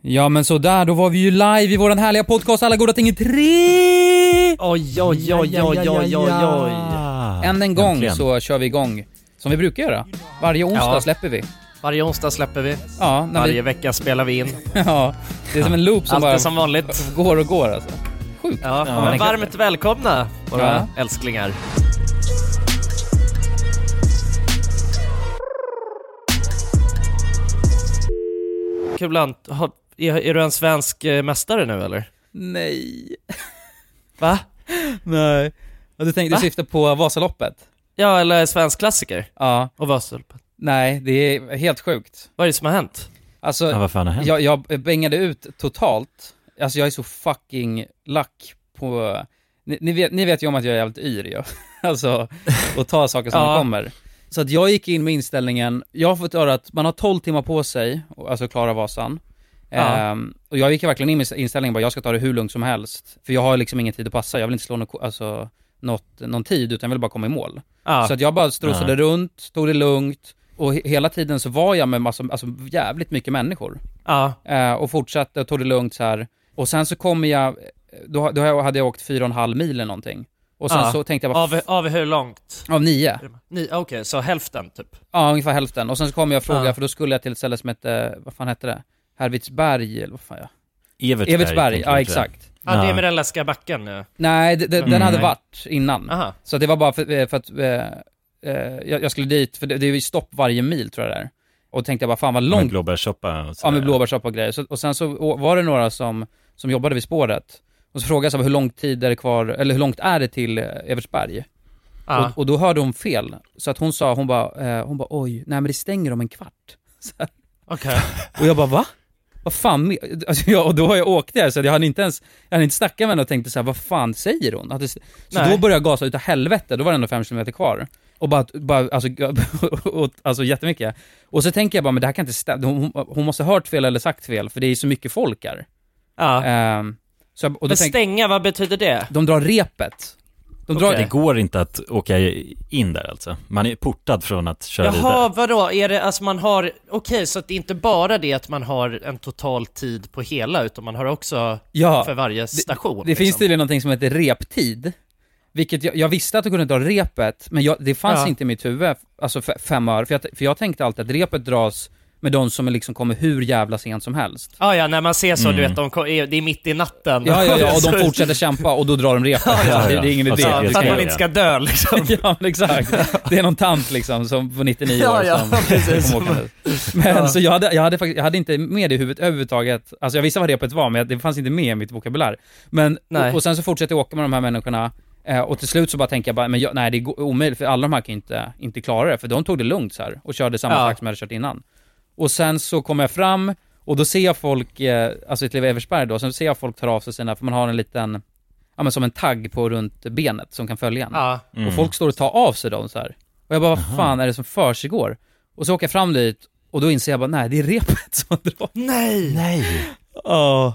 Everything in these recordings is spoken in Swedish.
Ja men sådär, då var vi ju live i våran härliga podcast Alla goda ting i tre! Oj, oj, oj, oj, oj, oj, oj. Än en gång Äntligen. så kör vi igång, som vi brukar göra. Varje onsdag Ja. släpper vi. Varje onsdag släpper vi. Ja, när Varje vi, vecka spelar vi in. ja, det är som en loop som Allt bara är som vanligt. går och går alltså. Sjukt. Ja, Ja. men varmt välkomna våra Ja. älsklingar. Kulan, har- är, är du en svensk eh, mästare nu eller? Nej. Va? Nej. Ja, du tänkte Va? syfta på Vasaloppet? Ja, eller svensk klassiker? Ja. Och Vasaloppet. Nej, det är helt sjukt. Vad är det som har hänt? Alltså, Ja, vad fan har hänt? jag, jag bängade ut totalt. Alltså jag är så fucking lack på... Ni, ni, vet, ni vet ju om att jag är jävligt yr ju. Alltså, och tar saker som Ja. de kommer. Så att jag gick in med inställningen, jag har fått höra att man har 12 timmar på sig, alltså klara Vasan. Ja. Ehm, och jag gick verkligen in med inställningen bara, jag ska ta det hur lugnt som helst. För jag har liksom ingen tid att passa, jag vill inte slå något, alltså, något, någon tid, utan jag vill bara komma i mål. Ja, Så att jag bara strosade Ja. runt, tog det lugnt, och he- hela tiden så var jag med massa, alltså jävligt mycket människor. Eh, och fortsatte och tog det lugnt så här. Och sen så kommer jag, då, då hade jag åkt fyra och en halv mil eller någonting. Och sen Ja. så tänkte jag bara, av, av hur långt? av nio. Ni, Okej, så hälften typ? Ja, ungefär hälften. Och sen så kom jag och frågade, Ja. för då skulle jag till ett ställe som hette, vad fan hette det? Hervidsberg, eller vad fan ja. Evertsberg. Evertsberg, ja exakt. Ja, det är med den läskiga backen nu. Nej, det, det, den Mm, hade nej. varit innan. Aha. Så det var bara för, för att, eh, eh, jag, jag skulle dit, för det, det är ju stopp varje mil tror jag det är. Och tänkte jag bara, fan vad Med långt blåbärssoppa och Ja, med sådär. blåbärssoppa och grejer. Så, och sen så var det några som, som jobbade vid spåret. Och så frågade jag så här, hur lång tid är det kvar, eller hur långt är det till eh, Evertsberg? Ja. Och, och då hörde hon fel. Så att hon sa, hon bara, eh, hon bara oj, nej men det stänger om en kvart. Okej. Och jag bara va? Vad fan, me-" alltså, jag, och då har jag åkt där så jag hade inte ens, jag hade inte snackat med henne och tänkte så här, vad fan säger hon? Det, så Nej. då började jag gasa utav helvete, då var det ändå fem kilometer kvar. Och bara, bara alltså, och, alltså jättemycket. Och så tänker jag bara, men det här kan inte stämma, hon, hon måste ha hört fel eller sagt fel, för det är så mycket folk här. Ja. Ehm, så, och Men stänga, vad betyder det? de drar repet. De drar, Okej. Det går inte att åka in där alltså. Man är portad från att köra Jaha, vidare. vadå? Är det, alltså man har, okej, så att det är inte bara det att man har en total tid på hela, utan man har också ja, för varje station? det finns liksom. tydligen någonting som heter reptid. Vilket jag, jag visste att du kunde dra repet, men jag, det fanns Ja. inte i mitt huvud, alltså fem år. För jag, för jag tänkte alltid att repet dras med de som liksom kommer hur jävla sent som helst. Ah, ja, när man ser så, du Mm. vet, de, ko- är- det är mitt i natten. Ja, ja, ja, och de fortsätter kämpa och då drar de repet. Ja, ja, det, ja. det är ingen idé. Ja, det så att man inte ska dö liksom. ja, men exakt. Det är någon tant liksom, som på 99 Ja, år ja, som precis. kom åkandes. Men så jag hade, jag, hade faktiskt, jag hade inte med det i huvudet överhuvudtaget. Alltså jag visste vad repet var, men det fanns inte med i mitt vokabulär. Men, Nej. och, och sen så fortsatte jag åka med de här människorna, eh, och till slut så bara tänker jag bara, men jag, nej det är omöjligt, för alla de här kan ju inte, inte klara det, för de tog det lugnt så här och körde samma Ja. takt som jag hade kört innan. Och sen så kommer jag fram, och då ser jag folk, eh, alltså till Eversberg då, sen ser jag folk ta av sig sina, för man har en liten, ja men som en tagg på runt benet som kan följa en. Ja. Mm. Och folk står och tar av sig dem så här. Och jag bara, vad fan är det som försiggår? Och så åker jag fram dit, och då inser jag bara, nej det är repet som drar. Nej! Nej! Åh.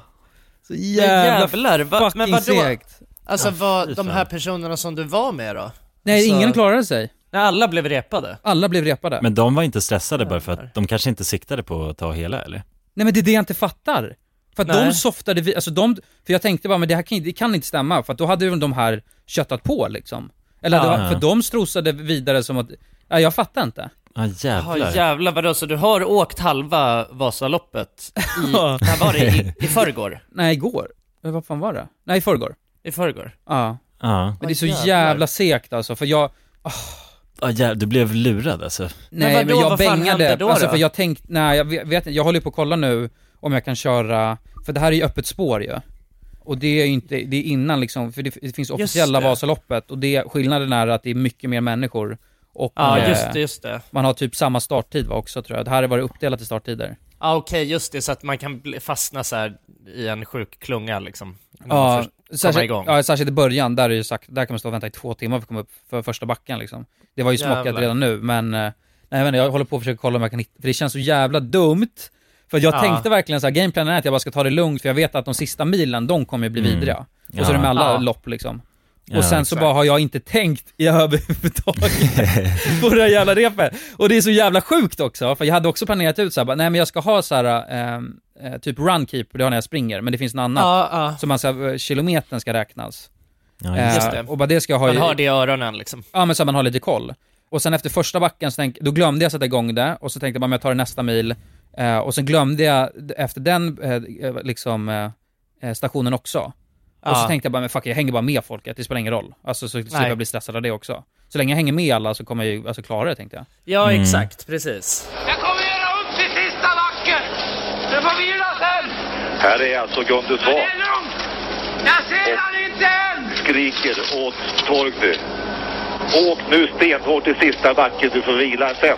Så jävla jävlar, va, fucking men vadå? segt. Alltså vad, de här personerna som du var med då? Nej, Alltså- ingen klarade sig. När alla blev repade? Alla blev repade. Men de var inte stressade bara för att de kanske inte siktade på att ta hela eller? Nej men det är det jag inte fattar. För att Nej. de softade, vi, alltså de, för jag tänkte bara, men det här kan, det kan inte stämma, för att då hade ju de här köttat på liksom. Eller Ja. var, för de strosade vidare som att, ja jag fattar inte. Ja Jaha jävlar. jävlar, vadå, så du har åkt halva Vasaloppet i, Ja. när var det? I, i förrgår? Nej igår. Eh, Vad fan var det? Nej i förrgår. I förrgår? Ja. Ja. Men det är så jävla segt alltså, för jag, Ja, jä- du blev lurad alltså. Nej vadå, men jag vad bängade, då alltså då? för jag tänkte, nej jag vet inte, jag håller på att kolla nu om jag kan köra, för det här är ju öppet spår ju. Och det är ju inte, det är innan liksom, för det, det finns officiella det. Vasaloppet och det, skillnaden är att det är mycket mer människor. Och Ja, eh, just det, just det. man har typ samma starttid va, också tror jag. Det här har varit uppdelat i starttider. Ja okej, just det, så att man kan fastna så här i en sjuk klunga liksom. Ja, särskilt, igång. ja, särskilt i början, där är ju sagt, där kan man stå och vänta i två timmar för att komma upp för första backen liksom. Det var ju småkat Jävlar. redan nu, men, eh, nej jag inte, jag håller på att försöka kolla om jag kan hitta, för det känns så jävla dumt. För jag Ja. tänkte verkligen så här, gameplanen är att jag bara ska ta det lugnt, för jag vet att de sista milen, de kommer ju bli Mm. vidriga. Och så är det med alla Ja. lopp liksom. Ja, och sen så bara har jag inte tänkt i överhuvudtaget på det här jävla repet. Och det är så jävla sjukt också, för jag hade också planerat ut såhär, bara, nej men jag ska ha såhär, ehm, eh, typ runkeep, det har när jag springer, men det finns något annat. Ja, ja. Så man ska, eh, kilometern ska räknas. Ja, Eh, just det. Och bara det ska jag ha Man i, har det i öronen liksom. ja men så att man har lite koll. Och sen efter första backen så tänk, då glömde jag sätta igång det, och så tänkte jag bara, men jag tar det nästa mil. Eh, och sen glömde jag efter den, eh, liksom, eh, eh, stationen också. Och så Ja. tänkte jag bara, men fuck jag hänger bara med folket, det spelar ingen roll. Alltså så slipper jag bli stressad av det också. Så länge jag hänger med alla så kommer jag ju alltså, klara det tänkte jag. Ja, Mm. exakt, precis. Jag kommer göra upp till sista backen! Du får vila sen! Här är alltså Gunde Men det är lugnt! Jag ser han inte än! skriker åt Torgny. Åk nu stenhårt i sista backen, du får vila sen.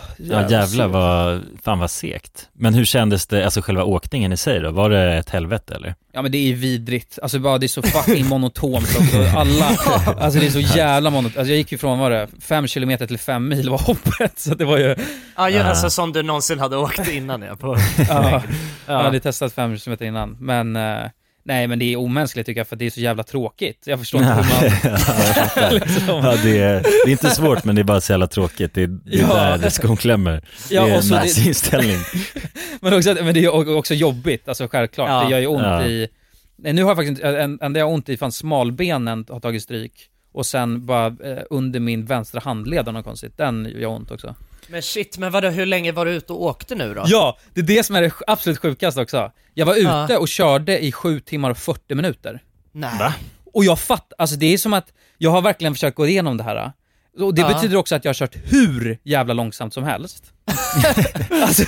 Ja jävlar vad, fan vad segt. Men hur kändes det, alltså själva åkningen i sig då? Var det ett helvete eller? Ja men det är ju vidrigt, alltså bara det är så fucking monotont också. Alla, alltså det är så jävla monotont. Alltså jag gick ju från, vad var det, fem kilometer till fem mil var hoppet. Så det var ju, Ja, ju, Ah. alltså som du någonsin hade åkt innan ja, på ja, jag ja. hade testat fem kilometer innan. Men, eh, nej men det är omänskligt tycker jag för det är så jävla tråkigt. Jag förstår inte hur man... liksom. Ja, det, är, det är inte svårt men det är bara så jävla tråkigt. Det är, det är Ja. där det skon klämmer. Ja, det är och så en det- nice inställning. Men, också, men det är också jobbigt, alltså självklart. Ja. Det gör ju ont Ja. i... Nej, nu har jag faktiskt en, en, det jag har ont i, fan smalbenen har tagit stryk. Och sen bara eh, under min vänstra handled av något konstigt, den gör ont också. Men shit, men vadå, hur länge var du ute och åkte nu då? Ja, det är det som är det absolut sjukaste också. Jag var ute Ja. och körde i 7 timmar och 40 minuter. Nej. Och jag fattar, alltså det är som att jag har verkligen försökt gå igenom det här. Och det Ja. betyder också att jag har kört hur jävla långsamt som helst. alltså,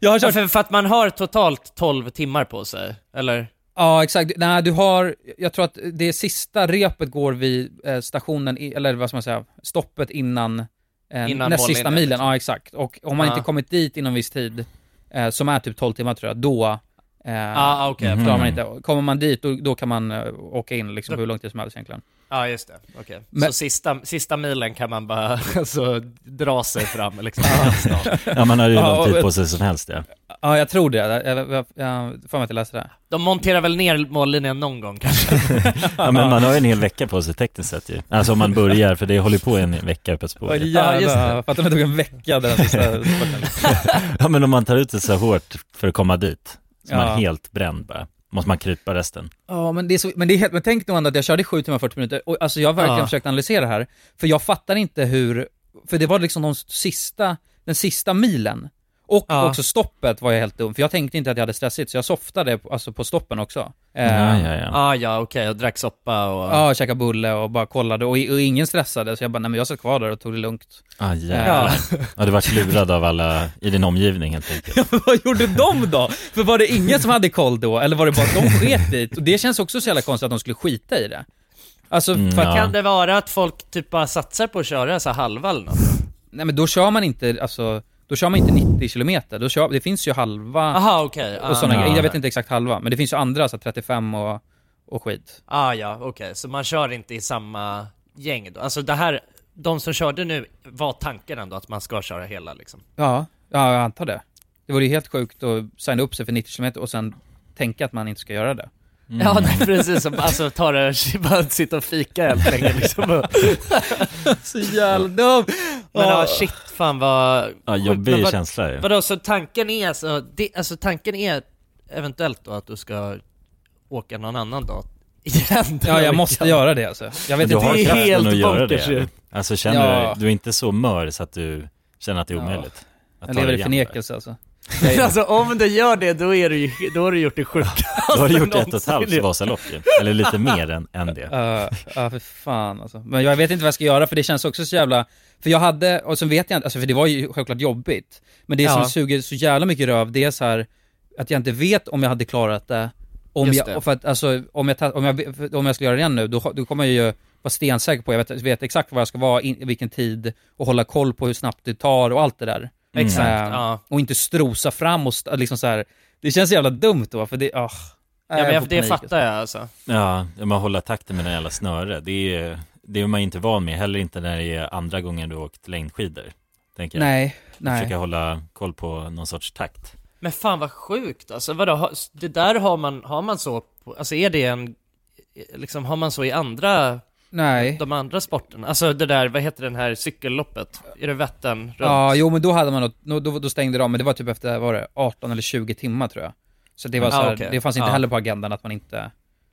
jag har kört för, för att man har totalt 12 timmar på sig, eller? Ja, exakt. Nej, du har, jag tror att det sista repet går vid eh, stationen, i, eller vad ska man säga, stoppet innan, eh, näst sista milen. liksom. Ja, exakt. Och om man inte kommit dit inom viss tid, eh, som är typ 12 timmar tror jag, då eh, Ja, okej. Mhm. klarar man inte. Kommer man dit, då, då kan man eh, åka in liksom Då- hur lång tid som helst egentligen. Ja, just det. Okej. Men- Så sista, sista milen kan man bara alltså, dra sig fram liksom. Ja man har ju Ja, lång tid på sig som helst ja. Ja, jag tror det. Jag, jag, jag, får mig att läsa det. De monterar väl ner mållinjen någon gång kanske? Ja men man har ju en hel vecka på sig tekniskt sett ju. Alltså om man börjar, för det håller på en vecka på ett spår. Ju. Ja, just det. fattar det tog en vecka den sista spurten? Ja men om man tar ut det så hårt för att komma dit, så man Ja. är helt bränd bara. Måste man krypa resten. Ja, men det är så, men det är helt, men tänk nog ändå att jag körde i 7 timmar och 40 minuter, och alltså jag har verkligen Ja. försökt analysera det här, för jag fattar inte hur, för det var liksom de sista, den sista milen, och Ja. också stoppet var jag helt dum, för jag tänkte inte att jag hade stressigt, så jag softade alltså på stoppen också. Eh, Ja, ja, ja. Ah, ja, okej, och drack soppa och... Ja, käkade bulle och bara kollade, och, och ingen stressade, så jag bara, nej men jag satt kvar där och tog det lugnt. Ah, jävlar. Ja. du vart lurad av alla i din omgivning helt enkelt. Ja, men vad gjorde de då? För var det ingen som hade koll då, eller var det bara att de sket dit? Och det känns också så jävla konstigt att de skulle skita i det. Alltså, Mm, för ja. Kan det vara att folk typ bara satsar på att köra så här halva eller något? Nej men då kör man inte, alltså, då kör man inte 90 kilometer. Då kör, det finns ju halva Aha, okej. och sådana Ah. grejer. Ja. Jag vet inte exakt halva, men det finns ju andra, så 35 och, och skit. Ah, ja, okej. Så man kör inte i samma gäng då? Alltså det här, de som körde nu, var tanken ändå att man ska köra hela liksom? Ja, ja jag antar det. Det vore ju helt sjukt att signa upp sig för 90 kilometer och sen tänka att man inte ska göra det. Ja, nej, precis. Alltså ta det, bara sitta och fika helt länge liksom. Så jävla dum! Men ja, shit fan vad... Ja, jobbig Men vad- känsla ju. Vadå, så tanken är alltså, det, alltså tanken är eventuellt då att du ska åka någon annan dag igen? Ja, jag måste göra det alltså. Jag vet du inte. har Det är helt att göra det. eller? Alltså känner Ja. du, du är inte så mör så att du känner att det är Ja. omöjligt? Att Jag ta lever dig i förnekelse alltså. Men alltså om du gör det, då, är du, ju- då har du gjort det sjukaste? Då har du gjort ett och ett någonsin. halvt Vasalopp. Eller lite mer än, än det. Ja, ja för fan alltså. Men jag vet inte vad jag ska göra för det känns också så jävla, för jag hade, och sen vet jag inte, alltså för det var ju självklart jobbigt. Men det Ja. som suger så jävla mycket röv, det är så här att jag inte vet om jag hade klarat det. Om Just jag, det. för att alltså, om jag, om jag, om jag skulle göra det igen nu, då, då kommer jag ju vara stensäker på, jag vet, vet exakt var jag ska vara, in, vilken tid, och hålla koll på hur snabbt det tar och allt det där. Exakt, Eh, ja. Och inte strosa fram och st- liksom så här. det känns jävla dumt då, för det, ah, Ja men jag det fattar jag alltså. Ja, man håller takten med den jävla snöre. Det är, det är man ju inte van med, heller inte när det är andra gången du har åkt längdskidor. Tänker jag. Nej, nej. Försöka hålla koll på någon sorts takt. Men fan vad sjukt alltså, vadå, det där har man, har man så, alltså är det en, liksom har man så i andra, Nej. de andra sporterna? Alltså det där, vad heter den här cykelloppet? Är det Vättern runt? Ja, jo men då hade man något, då, då stängde de, men det var typ efter, vad var det, 18 eller 20 timmar tror jag. Så det var Ja, så här, okej. det fanns inte Ja. heller på agendan att man inte,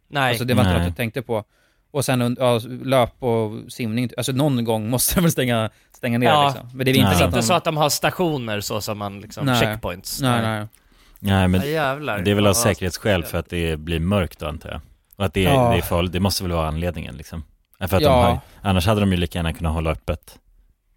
Nej. alltså det var inte Nej. något jag tänkte på. Och sen ja, löp och simning, alltså någon gång måste de väl stänga, stänga ner Ja. liksom. Men det är inte så att inte de... så att de har stationer så som man liksom, Nej. checkpoints? Nej, nej. Nej men Ja, jävlar. det är väl av säkerhetsskäl för att det blir mörkt då antar jag. Och att det är, Ja. det är farligt, det måste väl vara anledningen liksom. Ja, För att Ja. de har, annars hade de ju lika gärna kunnat hålla öppet.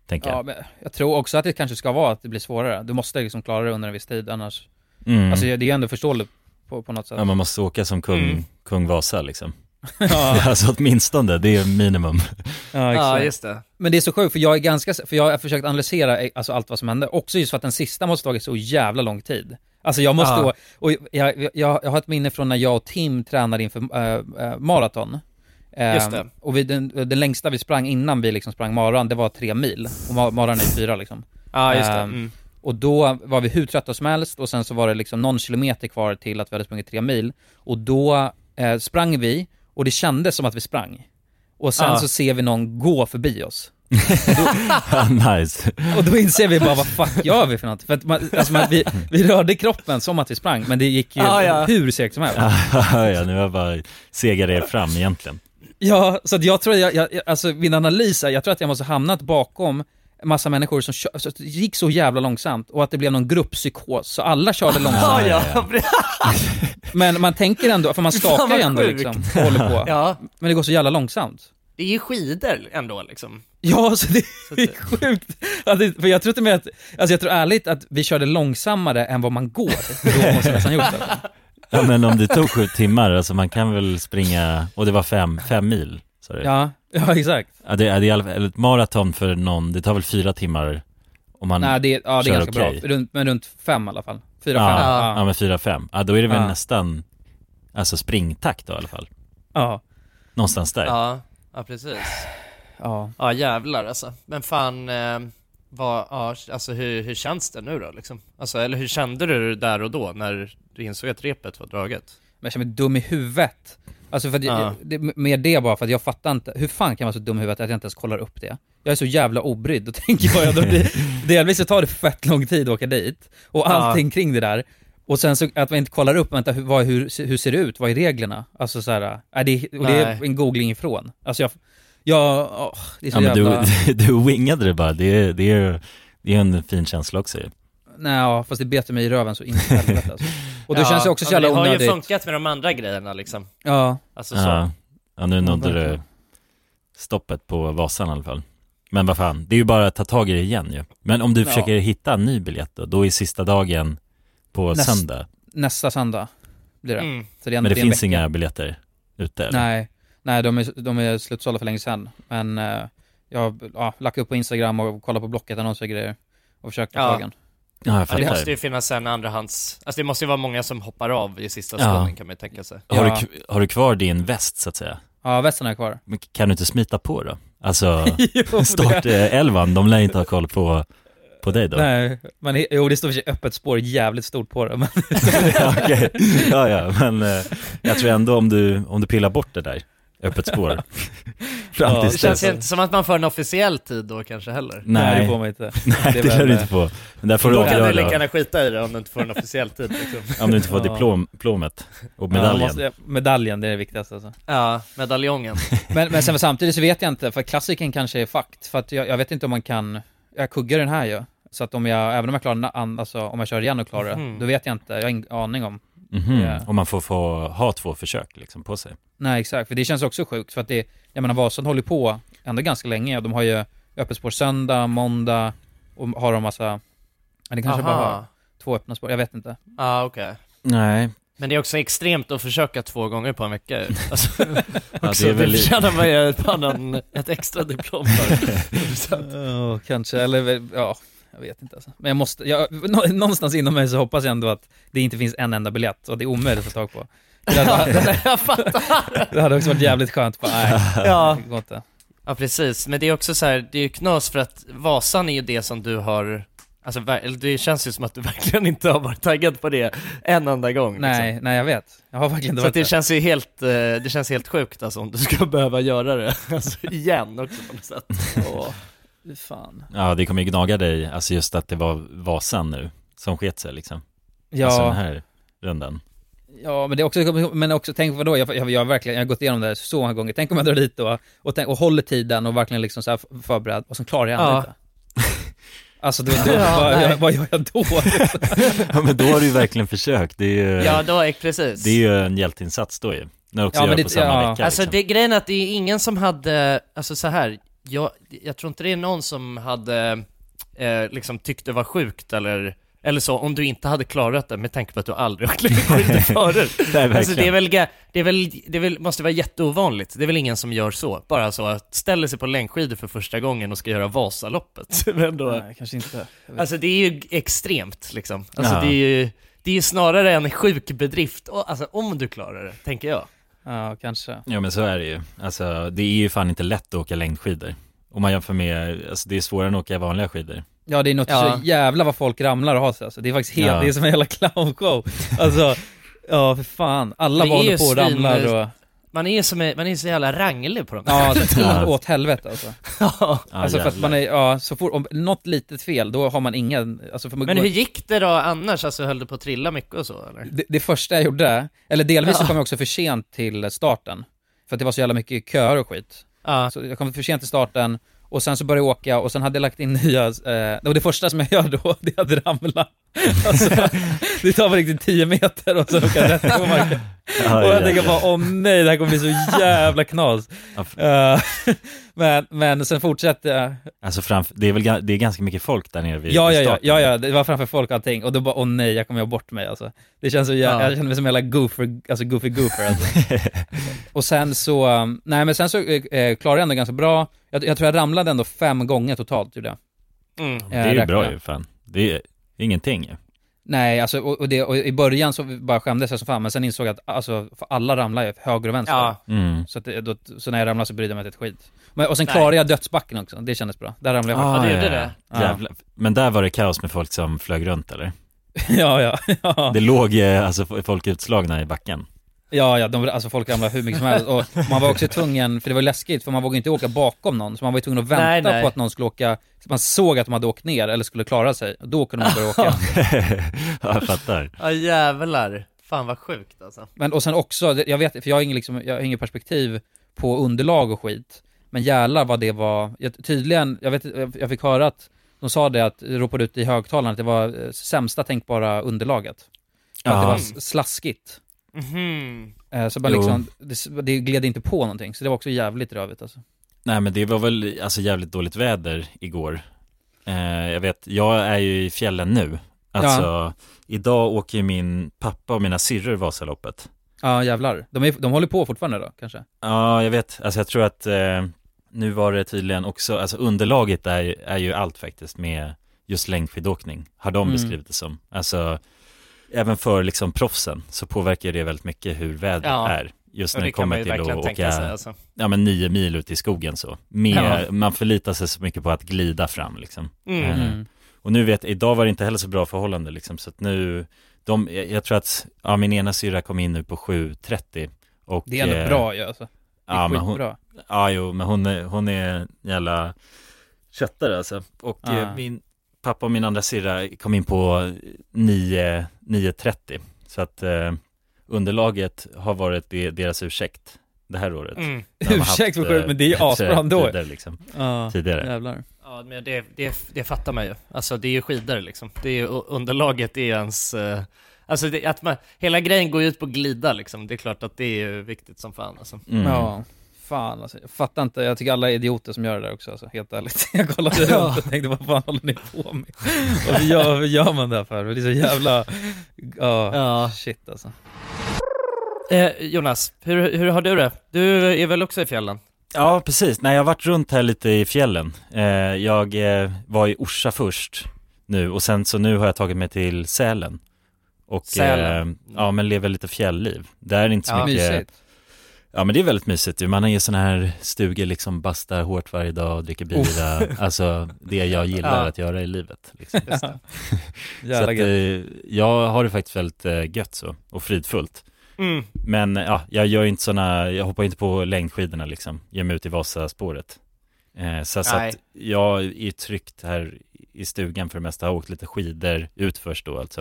Tänker Ja, jag. men jag tror också att det kanske ska vara att det blir svårare. Du måste liksom klara det under en viss tid, annars... Mm. Alltså det är ju ändå förståeligt på, på något sätt. Ja, man måste åka som kung, Mm. kung Vasa liksom. Ja. alltså åtminstone, det är minimum. Ja, Ja, exakt. just det. Men det är så sjukt, för jag är ganska, för jag har försökt analysera eh, alltså, allt vad som hände, också just för att den sista måste tagit så jävla lång tid. Alltså jag måste Ja. då, och jag, jag, jag har ett minne från när jag och Tim tränade inför äh, äh, maraton. Just det. Och vi, den, den längsta vi sprang innan vi liksom sprang maran, det var tre mil. Och ma- maran är fyra liksom. Ja, just det. Ehm, Mm. Och då var vi hur trötta som helst och sen så var det liksom någon kilometer kvar till att vi hade sprungit tre mil. Och då eh, sprang vi och det kändes som att vi sprang. Och sen Ja. så ser vi någon gå förbi oss. Nice. Och då inser vi bara vad fuck gör vi för något? För att man, alltså man, vi, vi rörde kroppen som att vi sprang, men det gick ju Ja, ja. hur segt som helst. ja, nu har jag bara segare er fram egentligen. Ja, så att jag tror, jag, jag, alltså min analys är, jag tror att jag måste hamnat bakom massa människor som kö- så det gick så jävla långsamt och att det blev någon grupppsykos, så alla körde långsamt. Ja, ja. Men man tänker ändå, för man vad ju ändå liksom, och håller på. ja. Men det går så jävla långsamt. Det är ju skidor ändå liksom. Ja, så det är sjukt. För jag tror och med att, alltså jag tror ärligt att vi körde långsammare än vad man går. Då måste vi nästan gjort det. Ja, men om det tog sju timmar, alltså man kan väl springa, och det var fem, fem mil, du? Ja, ja exakt. Ja, det, är- det är ett maraton för någon, det tar väl fyra timmar om man Nej, det, ja, det är ganska okej. bra. Runt, men runt fem i alla fall. Fyra, ja, fem. ja. Ja. men fyra, fem. Ja, då är det väl Ja. nästan, alltså springtakt då i alla fall. Ja. Någonstans där. Ja, ja precis. ja. Ja jävlar alltså. Men fan, eh, vad, ja, alltså hur, hur känns det nu då liksom? Alltså, eller hur kände du där och då när du insåg att repet var draget? Men jag känner mig dum i huvudet. Alltså för att Ja. det, med det bara för att jag fattar inte, hur fan kan jag vara så dum i huvudet att jag inte ens kollar upp det? Jag är så jävla obrydd, då tänker jag, jag det, delvis så tar det fett lång tid att åka dit, och allting kring det där. Och sen så att man inte kollar upp, vänta, hur, vad, hur, hur ser det ut? Vad är reglerna? Alltså så här, äh, det, och det är en googling ifrån. Alltså jag, jag åh, det är så Ja, jävla... du, du wingade det bara, det är, det är, det är en fin känsla också. Nej, ja, fast det beter mig i röven så in i helvete alltså. Och då känns det också så ja, jävla Det har ju onödigt. funkat med de andra grejerna liksom. Ja. Alltså så. Ja, ja nu nådde du verkligen. stoppet på Vasan i alla fall. Men vad fan, det är ju bara att ta tag i det igen ju. Men om du Ja. försöker hitta en ny biljett då, då är sista dagen på Näst- söndag. Nästa söndag blir det. Mm. Så det är, Men det en finns inga biljetter ute eller? Nej, nej de är, de är slutsålda för länge sedan. Men eh, jag har ja, lagt upp på Instagram och kollat på Blocket annonser och grejer. Och försökt få Ja. tag i en. Ja, jag det måste ju finnas en andrahands, alltså det måste ju vara många som hoppar av i sista Ja. kan man ju tänka sig. Har, du, Ja. k- har du kvar din väst så att säga? Ja, västen är kvar. Men kan du inte smita på då? Alltså, Jo, det- startelvan, de lär inte ha koll på, på dig då? Nej, men jo det står för sig öppet spår jävligt stort på det, men ja, okej. ja, ja, men eh, jag tror ändå om du, om du pillar bort det där, öppet spår, fram Ja, Det känns ju inte som att man får en officiell tid då kanske heller. Nej, det får man inte. nej Det det, är lär du inte få. Men där får du Då kan du lika gärna skita i det om du inte får en officiell tid liksom. om du inte får Ja. diplom, diplomet och Ja, medaljen. måste, medaljen, det är det viktigaste alltså. Ja, medaljongen. Men, men sen samtidigt så vet jag inte, för klassiken kanske är fakt, för att jag, jag vet inte om man kan, jag kuggar den här ju. Så att om jag, även om jag klarar alltså om jag kör igen och klarar det, Mhm. då vet jag inte, jag har ingen aning om. Mhm, Ja. Om man får, få ha två försök liksom på sig. Nej exakt, för det känns också sjukt, för att det, jag menar Vasan håller på ändå ganska länge, och de har ju öppet spår söndag, måndag, och har de massa, men det kanske bara har två öppna spår, jag vet inte. Ja, okej. Nej, Men det är också extremt att försöka två gånger på en vecka alltså, Ja, också, det är det väl- förtjänar man ju ett, annan, ett extra diplom för. Ja, kanske, eller ja, jag vet inte alltså. Men jag måste, jag, nå- någonstans inom mig så hoppas jag ändå att det inte finns en enda biljett och det är omöjligt att få tag på. Det hade, det hade också varit jävligt skönt, bara, nej, Ja. det går inte. Ja precis, men det är också så här, det är ju knas för att Vasan är ju det som du har Alltså det känns ju som att du verkligen inte har varit taggad på det en enda gång Nej, liksom. nej jag vet. Jag har verkligen inte Så varit det det. känns ju helt, eh, det känns helt sjukt alltså om du ska behöva göra det, alltså igen också på något sätt fy fan. ja det kommer ju gnaga dig, alltså just att det var Vasan nu som sket sig liksom. Ja, Alltså den här rundan. ja men det är också, men också, tänk vadå, jag, jag, jag, har verkligen, jag har gått igenom det här så många gånger. Tänk om jag drar dit då, och, tänk, och håller tiden och verkligen liksom så här förberedd, och sen klarar jag ändå Ja. inte. Alltså, då, då, Ja, vad, jag, vad gör jag då? ja men då har du ju verkligen försökt, det är ju, Ja då är precis det är ju en hjälteinsats då ju. När du också Ja, gör det- på samma ja. vecka Alltså liksom. det, grejen är att det är ingen som hade, alltså så här. Jag, jag tror inte det är någon som hade eh, liksom tyckt det var sjukt eller, eller så, om du inte hade klarat det med tanke på att du aldrig har klivit skidor förut. Nej, Alltså det är väl, det är väl, det är väl, måste vara jätteovanligt. Det är väl ingen som gör så. Bara så att ställer sig på längdskidor för första gången och ska göra Vasaloppet. Men då, Nej, kanske inte. Alltså det är ju extremt liksom. Alltså Ja. det är ju, det är ju snarare en sjuk bedrift, alltså om du klarar det, tänker jag. Ja, kanske. Ja men så är det ju. Alltså det är ju fan inte lätt att åka längdskidor. Om man jämför med, alltså det är svårare än att åka vanliga skidor. Ja det är något Ja. så jävla vad folk ramlar och har sig alltså. Det är faktiskt helt, Ja. det är som en jävla clownshow. Alltså, ja för fan. Alla bara håller på och ramlar och, Man är som, man är så jävla ranglig på dem. ja alltså, Ja. åt helvete alltså. Ja. Alltså för att man är, ja så fort, om något litet fel, då har man ingen, alltså för man, Men hur gick det då annars? Alltså höll du på att trilla mycket och så eller? det, det första jag gjorde, eller delvis så Ja. kom jag också för sent till starten. För att det var så jävla mycket köer och skit. Ja. Så jag kom för sent till starten, och sen så började jag åka, och sen hade jag lagt in nya, eh, och det första som jag gör då, det är att ramla. Alltså, det tar på riktigt 10 meter och så åker jag rätt på marken. Och jag tänker bara, åh nej, det här kommer bli så jävla knas. Eh, men, men sen fortsätter jag. Alltså framför, det är väl det är ganska mycket folk där nere vid Ja, ja, ja, ja, ja, det var framför folk och allting. Och då bara, åh nej, jag kommer göra bort mig alltså. Det känns så jävla, Ja. jag känner mig som en jävla goofer, alltså goofy goofer alltså. Och sen så, um, nej men sen så eh, eh, klarade jag ändå ganska bra. Jag, jag tror jag ramlade ändå fem gånger totalt, gjorde jag. Mm. Det är ju räknar bra ju fan. Det är ingenting ju. Nej, alltså och, och, det, och i början så bara skämdes jag som fan, men sen insåg jag att alltså, alla ramlar ju höger och vänster. Ja. Mm. Så, att det, då, så när jag ramlade så brydde jag mig inte ett skit. Men, och sen Nej. klarade jag dödsbacken också, det kändes bra. Där ramlade jag Ah, faktiskt. det gjorde det? Ja. Men där var det kaos med folk som flög runt eller? ja, ja, ja. Det låg eh, alltså folk utslagna i backen. Ja, ja, de, alltså folk ramlade hur mycket som helst. Och man var också tvungen, för det var läskigt, för man vågade inte åka bakom någon. Så man var ju tvungen att vänta Nej, nej. på att någon skulle åka, så man såg att de hade åkt ner eller skulle klara sig. Och då kunde man börja åka. ja, jag fattar. Ja jävlar. Fan vad sjukt alltså. Men och sen också, jag vet, för jag har ingen, liksom, jag har ingen perspektiv på underlag och skit. Men jävlar vad det var, jag, tydligen, jag vet jag- fick höra att de sa det att, ropade ut i högtalaren att det var eh, sämsta tänkbara underlaget. Att det var slaskigt. Eh, Så bara liksom, det, det gled inte på någonting, så det var också jävligt rövigt alltså. Nej men det var väl alltså jävligt dåligt väder igår. Eh, jag vet, jag är ju i fjällen nu. Alltså, idag åker ju min pappa och mina syrror Vasaloppet. Ja jävlar. De, är, de håller på fortfarande då, kanske? Ja, jag vet. Alltså jag tror att eh, nu var det tydligen också, alltså underlaget är, är ju allt faktiskt med just längdskidåkning, har de Mm. beskrivit det som. Alltså, även för liksom proffsen så påverkar det väldigt mycket hur vädret Ja. är. Just när det kommer till att åka, sig, alltså. ja men nio mil ut i skogen så. Mer, Ja. Man förlitar sig så mycket på att glida fram liksom. Mm. Eh, Mm. Och nu vet, idag var det inte heller så bra förhållande liksom, så att nu, de, jag, jag tror att, ja min ena syra kom in nu på 7.30 och Det är ändå eh, bra ju alltså. Det är Ja men hon, ja jo men hon är, hon är en jävla köttare alltså. Och Ja. eh, min pappa och min andra syrra kom in på 9, 9.30 Så att eh, underlaget har varit de, deras ursäkt det här året. Mm. Ursäkt för sjukt, eh, men det är ju bättre asbra ändå. tider, liksom, Ja, Tidigare. jävlar. Ja, men det, det, det fattar man ju. Alltså det är ju skidor liksom. Det är ju, underlaget är ens... eh, Alltså det, att man, hela grejen går ju ut på att glida liksom. Det är klart att det är viktigt som fan alltså. Mm. Ja, fan alltså. Jag fattar inte, jag tycker alla är idioter som gör det där också alltså, helt ärligt. Jag kollade Ja. runt och tänkte, vad fan håller ni på med? Hur gör, hur gör man det här för? Det är så jävla, ja, Ja. shit alltså. Eh, Jonas, hur, hur har du det? Du är väl också i fjällen? Ja, precis. Nej, jag har varit runt här lite i fjällen. Eh, jag eh, var i Orsa först nu och sen så nu har jag tagit mig till Sälen. Och Sälen. Eh, ja, men lever lite fjällliv. Det är inte så Ja. mycket Mysigt. Ja men det är väldigt mysigt ju. Man har ju sådana här stugor liksom, bastar hårt varje dag och dricker bira. Alltså det jag gillar Ja. att göra i livet. Liksom. Ja. så att, eh, jag har det faktiskt väldigt eh, gött så, och fridfullt. Mm. Men ja, jag gör inte sådana, jag hoppar inte på längdskidorna liksom, ger mig ut i Vasaspåret. Eh, så, så att jag är tryggt här i stugan för det mesta, har åkt lite skidor ut först då alltså.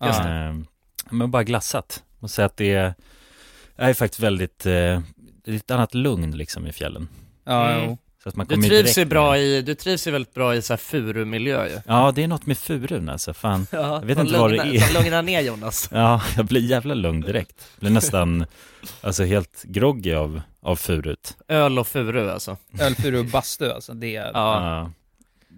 Eh, men bara glassat. Och säga att det är, är faktiskt väldigt, eh, det är ett annat lugn liksom i fjällen. Ja, Mm. jo. Så att man Du kommer trivs direkt ju bra med- i, du trivs ju väldigt bra i så här furumiljö ju. Ja, det är något med furun alltså, fan. Ja, jag vet inte vad det är. de lugnar ner Jonas. Ja, jag blir jävla lugn direkt. Blir nästan, alltså helt groggy av, av furut. Öl och furu alltså. Ölfuru och bastu alltså, det är... Ja. Ja.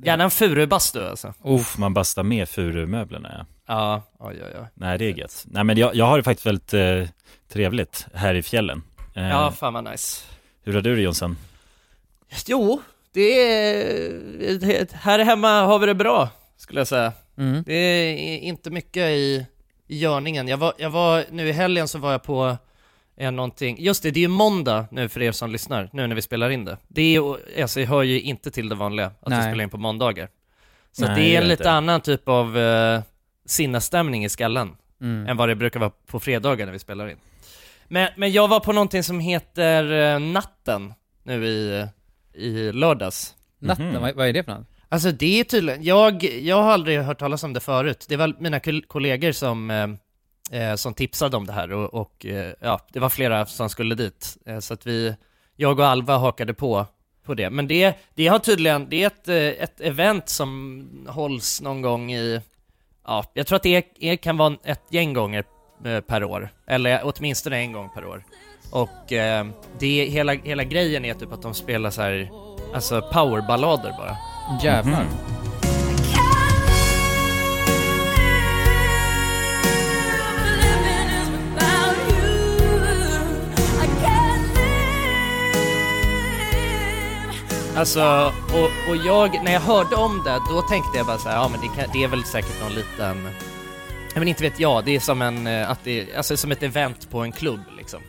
Gärna en furubastu alltså. Uff, man bastar med furumöblerna ja. Ja, oj oj oj. Nej, det är gött. Nej, men jag, jag har det faktiskt väldigt eh, trevligt här i fjällen. Eh, Ja, fan vad nice. Hur har du det Jonsson? Jo, det är... Här hemma har vi det bra, skulle jag säga. Mm. Det är inte mycket i, i görningen. Jag var, jag var, nu i helgen så var jag på eh, någonting, just det, det är ju måndag nu för er som lyssnar, nu när vi spelar in det. Det är alltså jag hör ju inte till det vanliga, att vi Nej. spelar in på måndagar. Så Nej, det är en inte lite det. annan typ av eh, sinnesstämning i skallen, Mm. än vad det brukar vara på fredagar när vi spelar in. Men, men jag var på någonting som heter eh, Natten, nu i, i lördags. Natten, Mhm. vad, vad är det för något? Alltså det är tydligen, jag, jag har aldrig hört talas om det förut. Det var mina kol- kollegor som, eh, eh, som tipsade om det här och, och eh, ja, det var flera som skulle dit. Eh, så att vi, jag och Alva hakade på, på det. Men det, det har tydligen, det är ett, eh, ett event som hålls någon gång i, ja, jag tror att det är, är, kan vara ett gäng gånger eh, per år. Eller åtminstone en gång per år. Och eh, det, hela, hela grejen är typ att de spelar så här, alltså powerballader bara. Jävlar. Mhm. Alltså, och, och jag, när jag hörde om det, då tänkte jag bara så här, ja men det, kan, det är väl säkert någon liten, ja men inte vet jag, det är som en, eh, att det, alltså som ett event på en klubb liksom.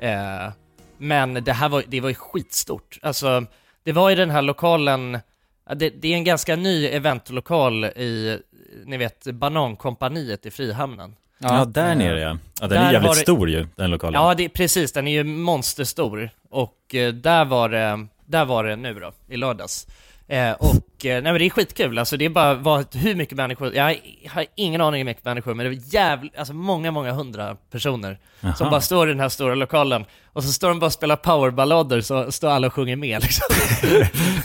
Eh, men det här var, det var ju skitstort. Alltså, det var i den här lokalen, ja, det, det är en ganska ny eventlokal i, ni vet, Banankompaniet i Frihamnen. Ja, där nere ja. Ja, den Där är jävligt det- stor ju, den lokalen. Ja, det är precis, den är ju monsterstor. Och eh, där var det, där var det nu då, i lördags. Eh, och, eh, nej men det är skitkul, alltså det är bara var, hur mycket människor, jag har ingen aning hur mycket människor, men det var jävligt, alltså många, många hundra personer som Jaha. bara står i den här stora lokalen, och så står de bara och spelar powerballader, så står alla och sjunger med liksom.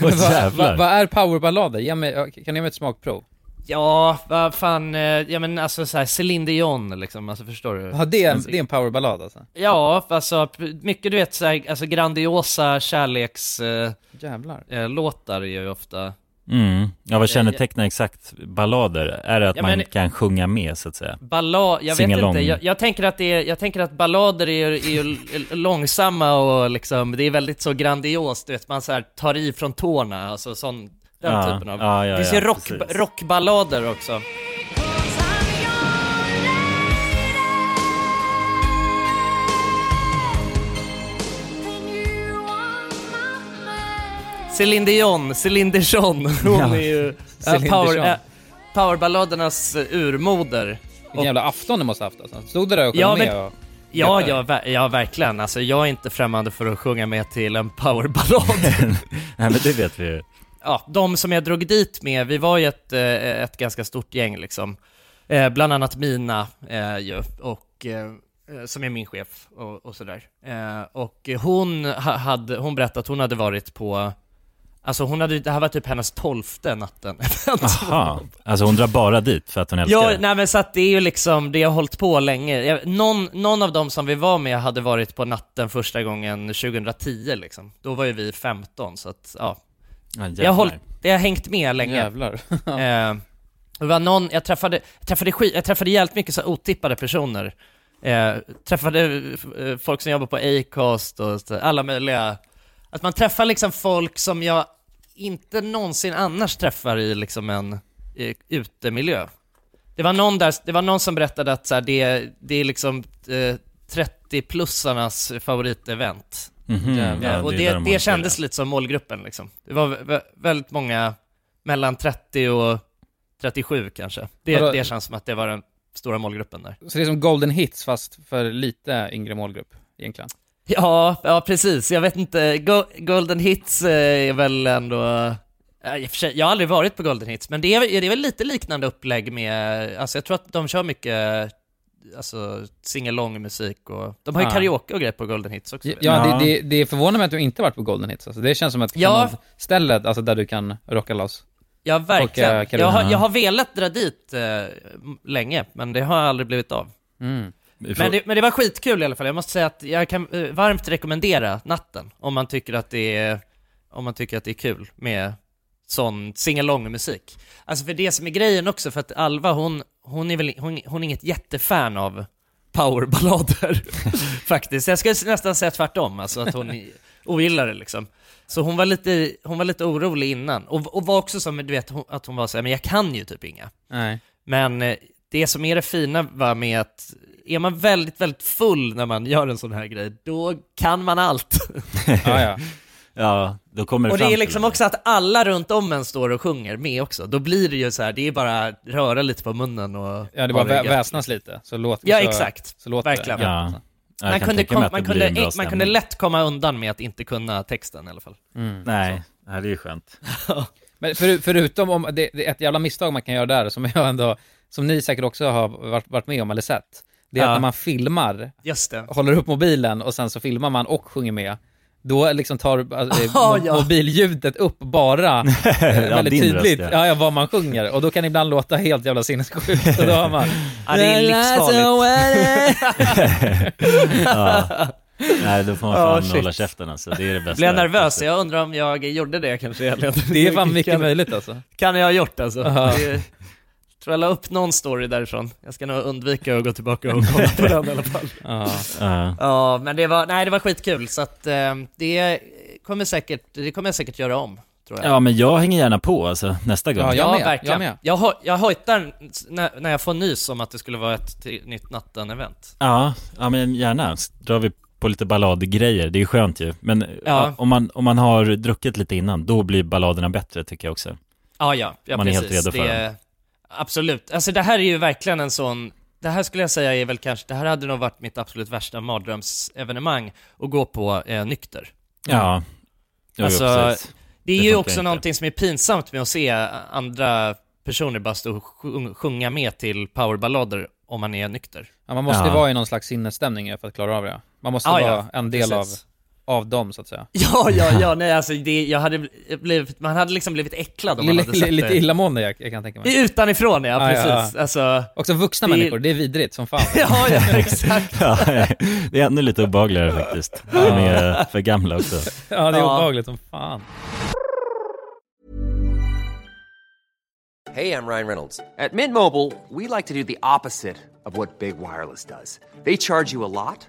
Vad va, vad är powerballader? Ge mig, kan du ge mig ett smakprov? Ja, vad fan, eh, ja men alltså såhär Céline Dion liksom, alltså förstår du? Ja, det är, en- det är en powerballad alltså? Ja, alltså mycket du vet såhär, alltså grandiosa kärlekslåtar eh, Jävlar. eh, låtar är ju ofta Mm. Ja, vad kännetecknar exakt ballader? Är det att Ja, man men- kan sjunga med så att säga? Ballad, jag vet Singalong. inte, jag, jag tänker att det är, jag tänker att ballader är, är ju långsamma och liksom, det är väldigt så grandiost, du vet, man så här tar i från tårna, alltså sån, Den Ja, typen av. ja, ja, det finns ju rock, precis. rockballader också. Céline Dion, Céline Dion, hon Ja. är ju Céline power, Dion. äh, powerballadernas äh, urmoder. Vilken jävla afton du måste ha haft alltså. Stod du där och sjöng Ja, med men- och... Ja, ja, ja, verkligen. Alltså, jag är inte främmande för att sjunga med till en powerballad. Nej men det vet vi ju. Ja, de som jag drog dit med, vi var ju ett, eh, ett ganska stort gäng liksom. Eh, bland annat Mina eh, ju, och, eh, eh, som är min chef och, och sådär. Eh, och hon, ha, hade, hon berättade att hon hade varit på, alltså hon hade, det här var typ hennes tolfte natten. Aha, alltså hon drar bara dit för att hon älskar Ja, det. nej men så att det är ju liksom, det har hållit på länge. Någon, någon av dem som vi var med hade varit på natten första gången 2010 liksom. Då var ju vi 15 så att, ja. Ja, det, har hållit, det har hängt med länge. Jävlar. eh, det var någon, jag träffade, jag träffade, skit, jag träffade jävligt mycket så otippade personer. Eh, träffade eh, folk som jobbar på Acast och så, alla möjliga. Att man träffar liksom folk som jag inte någonsin annars träffar i liksom en eh, utemiljö. Det var någon där, det var någon som berättade att så här, det, det är liksom eh, 30-plussarnas favoritevent. Mhm, Eh, ja, och det det, det, kändes lite som målgruppen liksom. Det var vä- väldigt många mellan 30 och 37 kanske. Det, det känns som att det var den stora målgruppen där. Så det är som golden hits fast för lite yngre målgrupp egentligen. Ja, ja precis. Jag vet inte, Go- Golden Hits eh, är väl ändå... Sig, Jag har aldrig varit på Golden Hits, men det är, det är väl lite liknande upplägg med, alltså jag tror att de kör mycket, alltså singalong musik och, de har ju Ja. karaoke och grejer på Golden Hits också. Ja, jag. Det, det, det förvånar mig att du inte varit på golden hits alltså. Det känns som ett Ja. stället alltså där du kan rocka loss. Ja, verkligen. Och, karaoke. jag, har, jag har velat dra dit eh, länge, men det har aldrig blivit av. Mm. Får- Men det, men det var skitkul i alla fall. Jag måste säga att jag kan eh, varmt rekommendera natten om man tycker att det är, om man tycker att det är kul med sån singalong musik. Alltså för det som är grejen också, för att Alva hon, hon är väl, hon, hon är inget jättefan av powerballader faktiskt. Jag skulle nästan säga tvärtom, alltså att hon ogillar det liksom. Så hon var lite, hon var lite orolig innan, och, och var också som, du vet, hon, att hon var så här, men jag kan ju typ inga. Nej. Men eh, det som är det fina var med att är man väldigt, väldigt full när man gör en sån här grej, då kan man allt. Ja, ja. Ja, då kommer det och det fram är liksom också att alla runt om en står och sjunger med också. Då blir det ju så här, det är bara röra lite på munnen och Ja, det bara vä- väsnas lite. Så låter Ja, så, exakt. Så låter Verkligen. det. Ja. Ja, jag Man kunde, kom, att man, kunde, man kunde lätt komma undan med att inte kunna texten i alla fall. Mm. Nej, nej, det är ju skönt. Men för, förutom om, det, det är ett jävla misstag man kan göra där, som jag ändå, som ni säkert också har varit, varit med om eller sett. Det är Ja. att när man filmar, Just det. håller upp mobilen och sen så filmar man och sjunger med, då liksom tar eh, Ja, mo- ja. mobilljudet upp bara eh, väldigt tydligt, röst, ja. ja. Ja, vad man sjunger. Och då kan det ibland låta helt jävla sinnessjukt. Och då har man... Ja, det är livsfarligt. Ja. Nej, då får man fan shit. hålla käften alltså. Det är det bästa. Blev jag nervös? Jag undrar om jag gjorde det kanske egentligen. Det är fan mycket Kan- möjligt alltså. Kan jag ha gjort alltså. Ja. Det, tror jag la upp någon story därifrån. Jag ska nog undvika att gå tillbaka och kolla på den i alla fall. Ja. Ja. Ja, men det var, nej det var skitkul så att eh, det kommer säkert, det kommer jag säkert göra om, tror jag. ja, men jag hänger gärna på alltså, nästa gång. Ja, jag ja med, verkligen. jag med. Jag, hoj- jag hojtar när, när jag får nys om att det skulle vara ett nytt natten-event. Ja, ja men gärna. Så drar vi på lite balladgrejer, det är ju skönt ju. Men Ja. ja. om, man, om man har druckit lite innan, då blir balladerna bättre tycker jag också. Ja, ja, ja Man är precis. helt redo för det, Absolut. Alltså det här är ju verkligen en sån, det här skulle jag säga är väl kanske, det här hade nog varit mitt absolut värsta mardrömsevenemang att gå på eh, nykter. Ja, jo, Alltså, jo, precis. Det är Det ju också inte. någonting som är pinsamt med att se andra personer bara stå och sjung- sjunga med till powerballader om man är nykter. Ja, man måste Ja. vara i någon slags sinnesstämning för att klara av det. Man måste Ja, ja, vara en del precis. av dem så att säga. Ja, ja, ja, nej alltså det, jag hade blivit, man hade liksom blivit äcklad om man Lite, hade sett lite det. illamående jag, jag kan tänka mig. Utanifrån ja, Ja, ja, precis. ja. Alltså, Också vuxna Det- människor, det är vidrigt som fan. ja, ja, exakt. Ja, det är ännu lite obehagligare faktiskt. De är för gamla också. Ja, det är Ja. obehagligt som fan. Hey, I'm Ryan Reynolds. At Mint Mobile, we like to do the opposite of what Big Wireless does. They charge you a lot,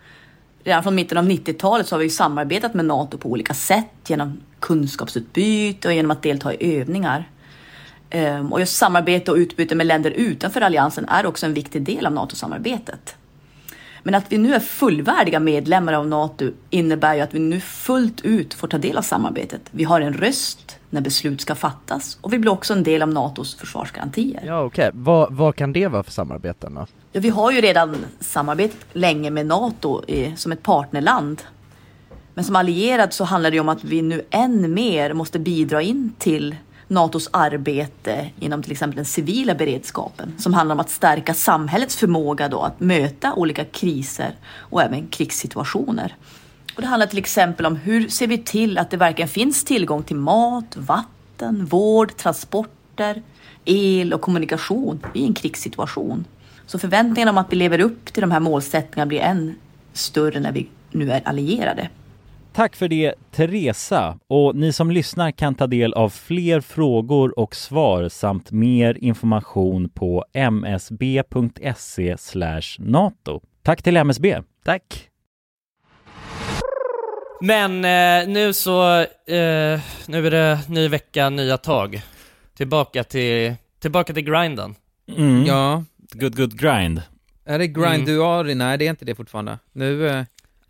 Redan från mitten av 90-talet så har vi samarbetat med NATO på olika sätt genom kunskapsutbyte och genom att delta i övningar. Ehm, och just samarbete och utbyte med länder utanför alliansen är också en viktig del av NATO-samarbetet. Men att vi nu är fullvärdiga medlemmar av NATO innebär ju att vi nu fullt ut får ta del av samarbetet. Vi har en röst när beslut ska fattas och vi blir också en del av NATOs försvarsgarantier. Ja, okej. Vad, vad kan det vara för samarbeten då? Ja, vi har ju redan samarbetat länge med NATO i, som ett partnerland. Men som allierad så handlar det ju om att vi nu än mer måste bidra in till NATOs arbete inom till exempel den civila beredskapen som handlar om att stärka samhällets förmåga då att möta olika kriser och även krigssituationer. Och det handlar till exempel om hur ser vi till att det verkligen finns tillgång till mat, vatten, vård, transporter, el och kommunikation i en krigssituation. Så förväntningarna om att vi lever upp till de här målsättningarna blir än större när vi nu är allierade. Tack för det Teresa och ni som lyssnar kan ta del av fler frågor och svar samt mer information på msb.se nato. Tack till MSB. Tack. Men eh, nu så, eh, nu är det ny vecka, nya tag. Tillbaka till, tillbaka till grinden. Mm. Ja. Good good grind. Är det Grinduari? Nej, det är inte det fortfarande. Nu... Eh...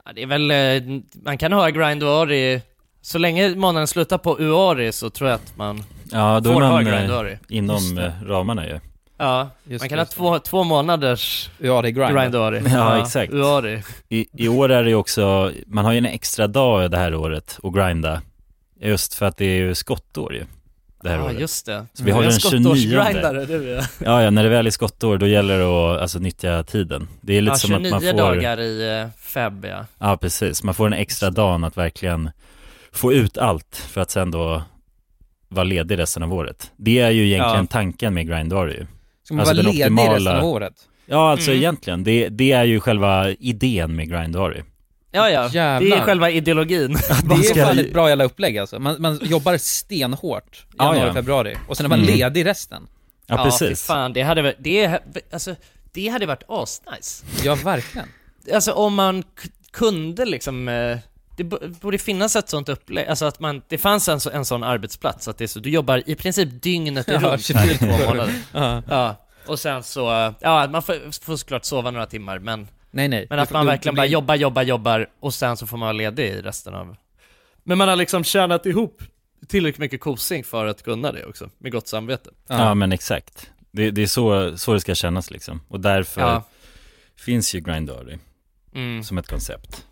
Ja, det är väl, eh, man kan ha Grinduari, så länge månaden slutar på Uari så tror jag att man Ja, då är får ha man Grinduari. eh, inom ramarna ju. Ja, Just man kan det, ha två, två månaders Uari grind. Grinduari. Ja, exakt. Uari. I, I år är det ju också, man har ju en extra dag det här året att grinda. Just för att det är ju skottår ju. Det här Ja, året. just det. Så vi har den 29 skottårsgrindare, du är. Ja, ja, när det väl är skottår då gäller det att alltså, nyttja tiden. Det är lite Ja, som att 29 man får... dagar i eh, feb ja. Ja, precis. Man får en extra dagen att verkligen få ut allt för att sen då vara ledig resten av året. Det är ju egentligen Ja. tanken med Grindari ju. Ska man vara ledig resten av året? Ja, alltså Mm. egentligen. Det, det är ju själva idén med Grindari. Ja, ja. Det Jävlar. är själva ideologin. Det är ska fan ett bra jävla upplägg alltså. Man, man jobbar stenhårt Ja, januari, ja. februari och sen är man Mm. ledig resten. Ja, fy fan, det hade det, alltså, det hade varit asnice. Ja, verkligen. Alltså om man kunde liksom, eh, det borde finnas ett sånt upplägg, alltså att man, det fanns en, så, en sån arbetsplats, att det är så, du jobbar i princip dygnet Ja, runt 24 i två månader. Ja. ja. Och sen så, ja man får, får såklart sova några timmar men Nej, nej. Men att man du- verkligen bara jobbar, jobbar, jobbar och sen så får man vara ledig i resten av Men man har liksom tjänat ihop tillräckligt mycket kosing för att kunna det också, med gott samvete Ja, men exakt. Det, det är så, så det ska kännas liksom. Och därför Ja. finns ju Grindari Mm. som ett koncept.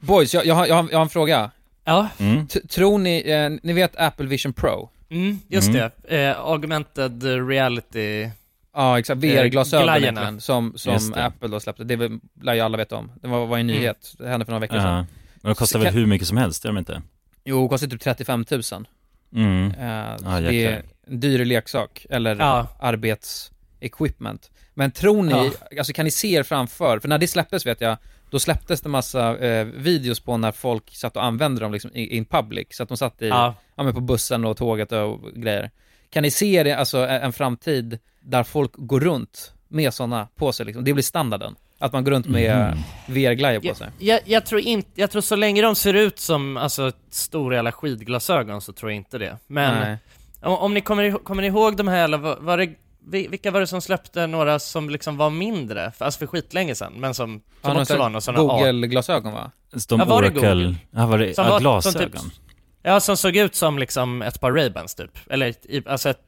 Boys, jag, jag, har, jag, har, jag har en fråga. Ja. Mm. Tror ni, eh, ni vet Apple Vision Pro? Mm, just Mm. det. Eh, augmented reality Ja, exakt. VR-glasögon Eh, egentligen, som, som det. Apple då släppte. Det lär ju alla veta om. Det var, var en Mm. nyhet. Det hände för några veckor Ja. sedan. Men de kostar Så väl hur mycket som helst, gör de inte? Jo, det kostar typ 35 000. Mm. Så Ja, det är en dyr leksak, eller Ja. arbetsequipment. Men tror ni, Ja. alltså kan ni se er framför, för när det släpptes vet jag, då släpptes det massa eh, videos på när folk satt och använde dem liksom i- in public, så att de satt i, ja. Ja. men på bussen och tåget och grejer. Kan ni se er, alltså en framtid där folk går runt med sådana på sig liksom? Det blir standarden. Att man går runt med Mhm. VR-glajjor på jag, sig. jag, jag tror inte, jag tror så länge de ser ut som, alltså, stora jävla skidglasögon så tror jag inte det Men, om, om ni kommer, ihåg- kommer ni ihåg de här, eller var, var det, vi- vilka var det som släppte några som liksom var mindre? För, alltså för skitlänge sedan, men som, som Ja, också var sån här Google-glasögon va? De Ja, var det Oracle, Google? ja var det, Som ja, var- som glasögon. typ- Ja, som såg ut som liksom ett par Ray-Bans typ. Eller i- alltså ett,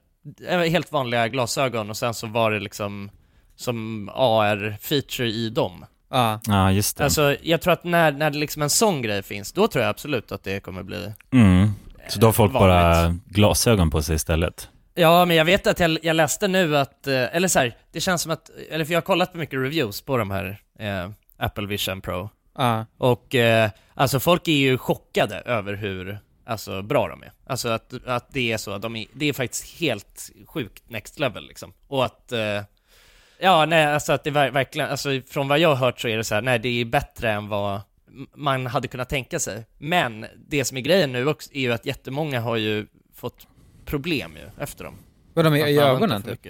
helt vanliga glasögon och sen så var det liksom som AR-feature i dem. Ja. Ja, just det. Alltså jag tror att när, när liksom en sån grej finns, då tror jag absolut att det kommer bli Mm. Så då har folk vanligt. bara glasögon på sig istället? Ja, men jag vet att jag, jag läste nu att, eh, eller så här, det känns som att, eller för jag har kollat på mycket reviews på de här eh, Apple Vision Pro. Ja. Och eh, alltså folk är ju chockade över hur alltså, bra de är. Alltså att, att det är så, att de är, det är faktiskt helt sjukt next level liksom. Och att, eh, ja nej alltså att det ver- verkligen, alltså från vad jag har hört så är det så här, nej det är bättre än vad man hade kunnat tänka sig. Men det som är grejen nu också är ju att jättemånga har ju fått problem ju efter dem. Vadå med Att i ögonen typ?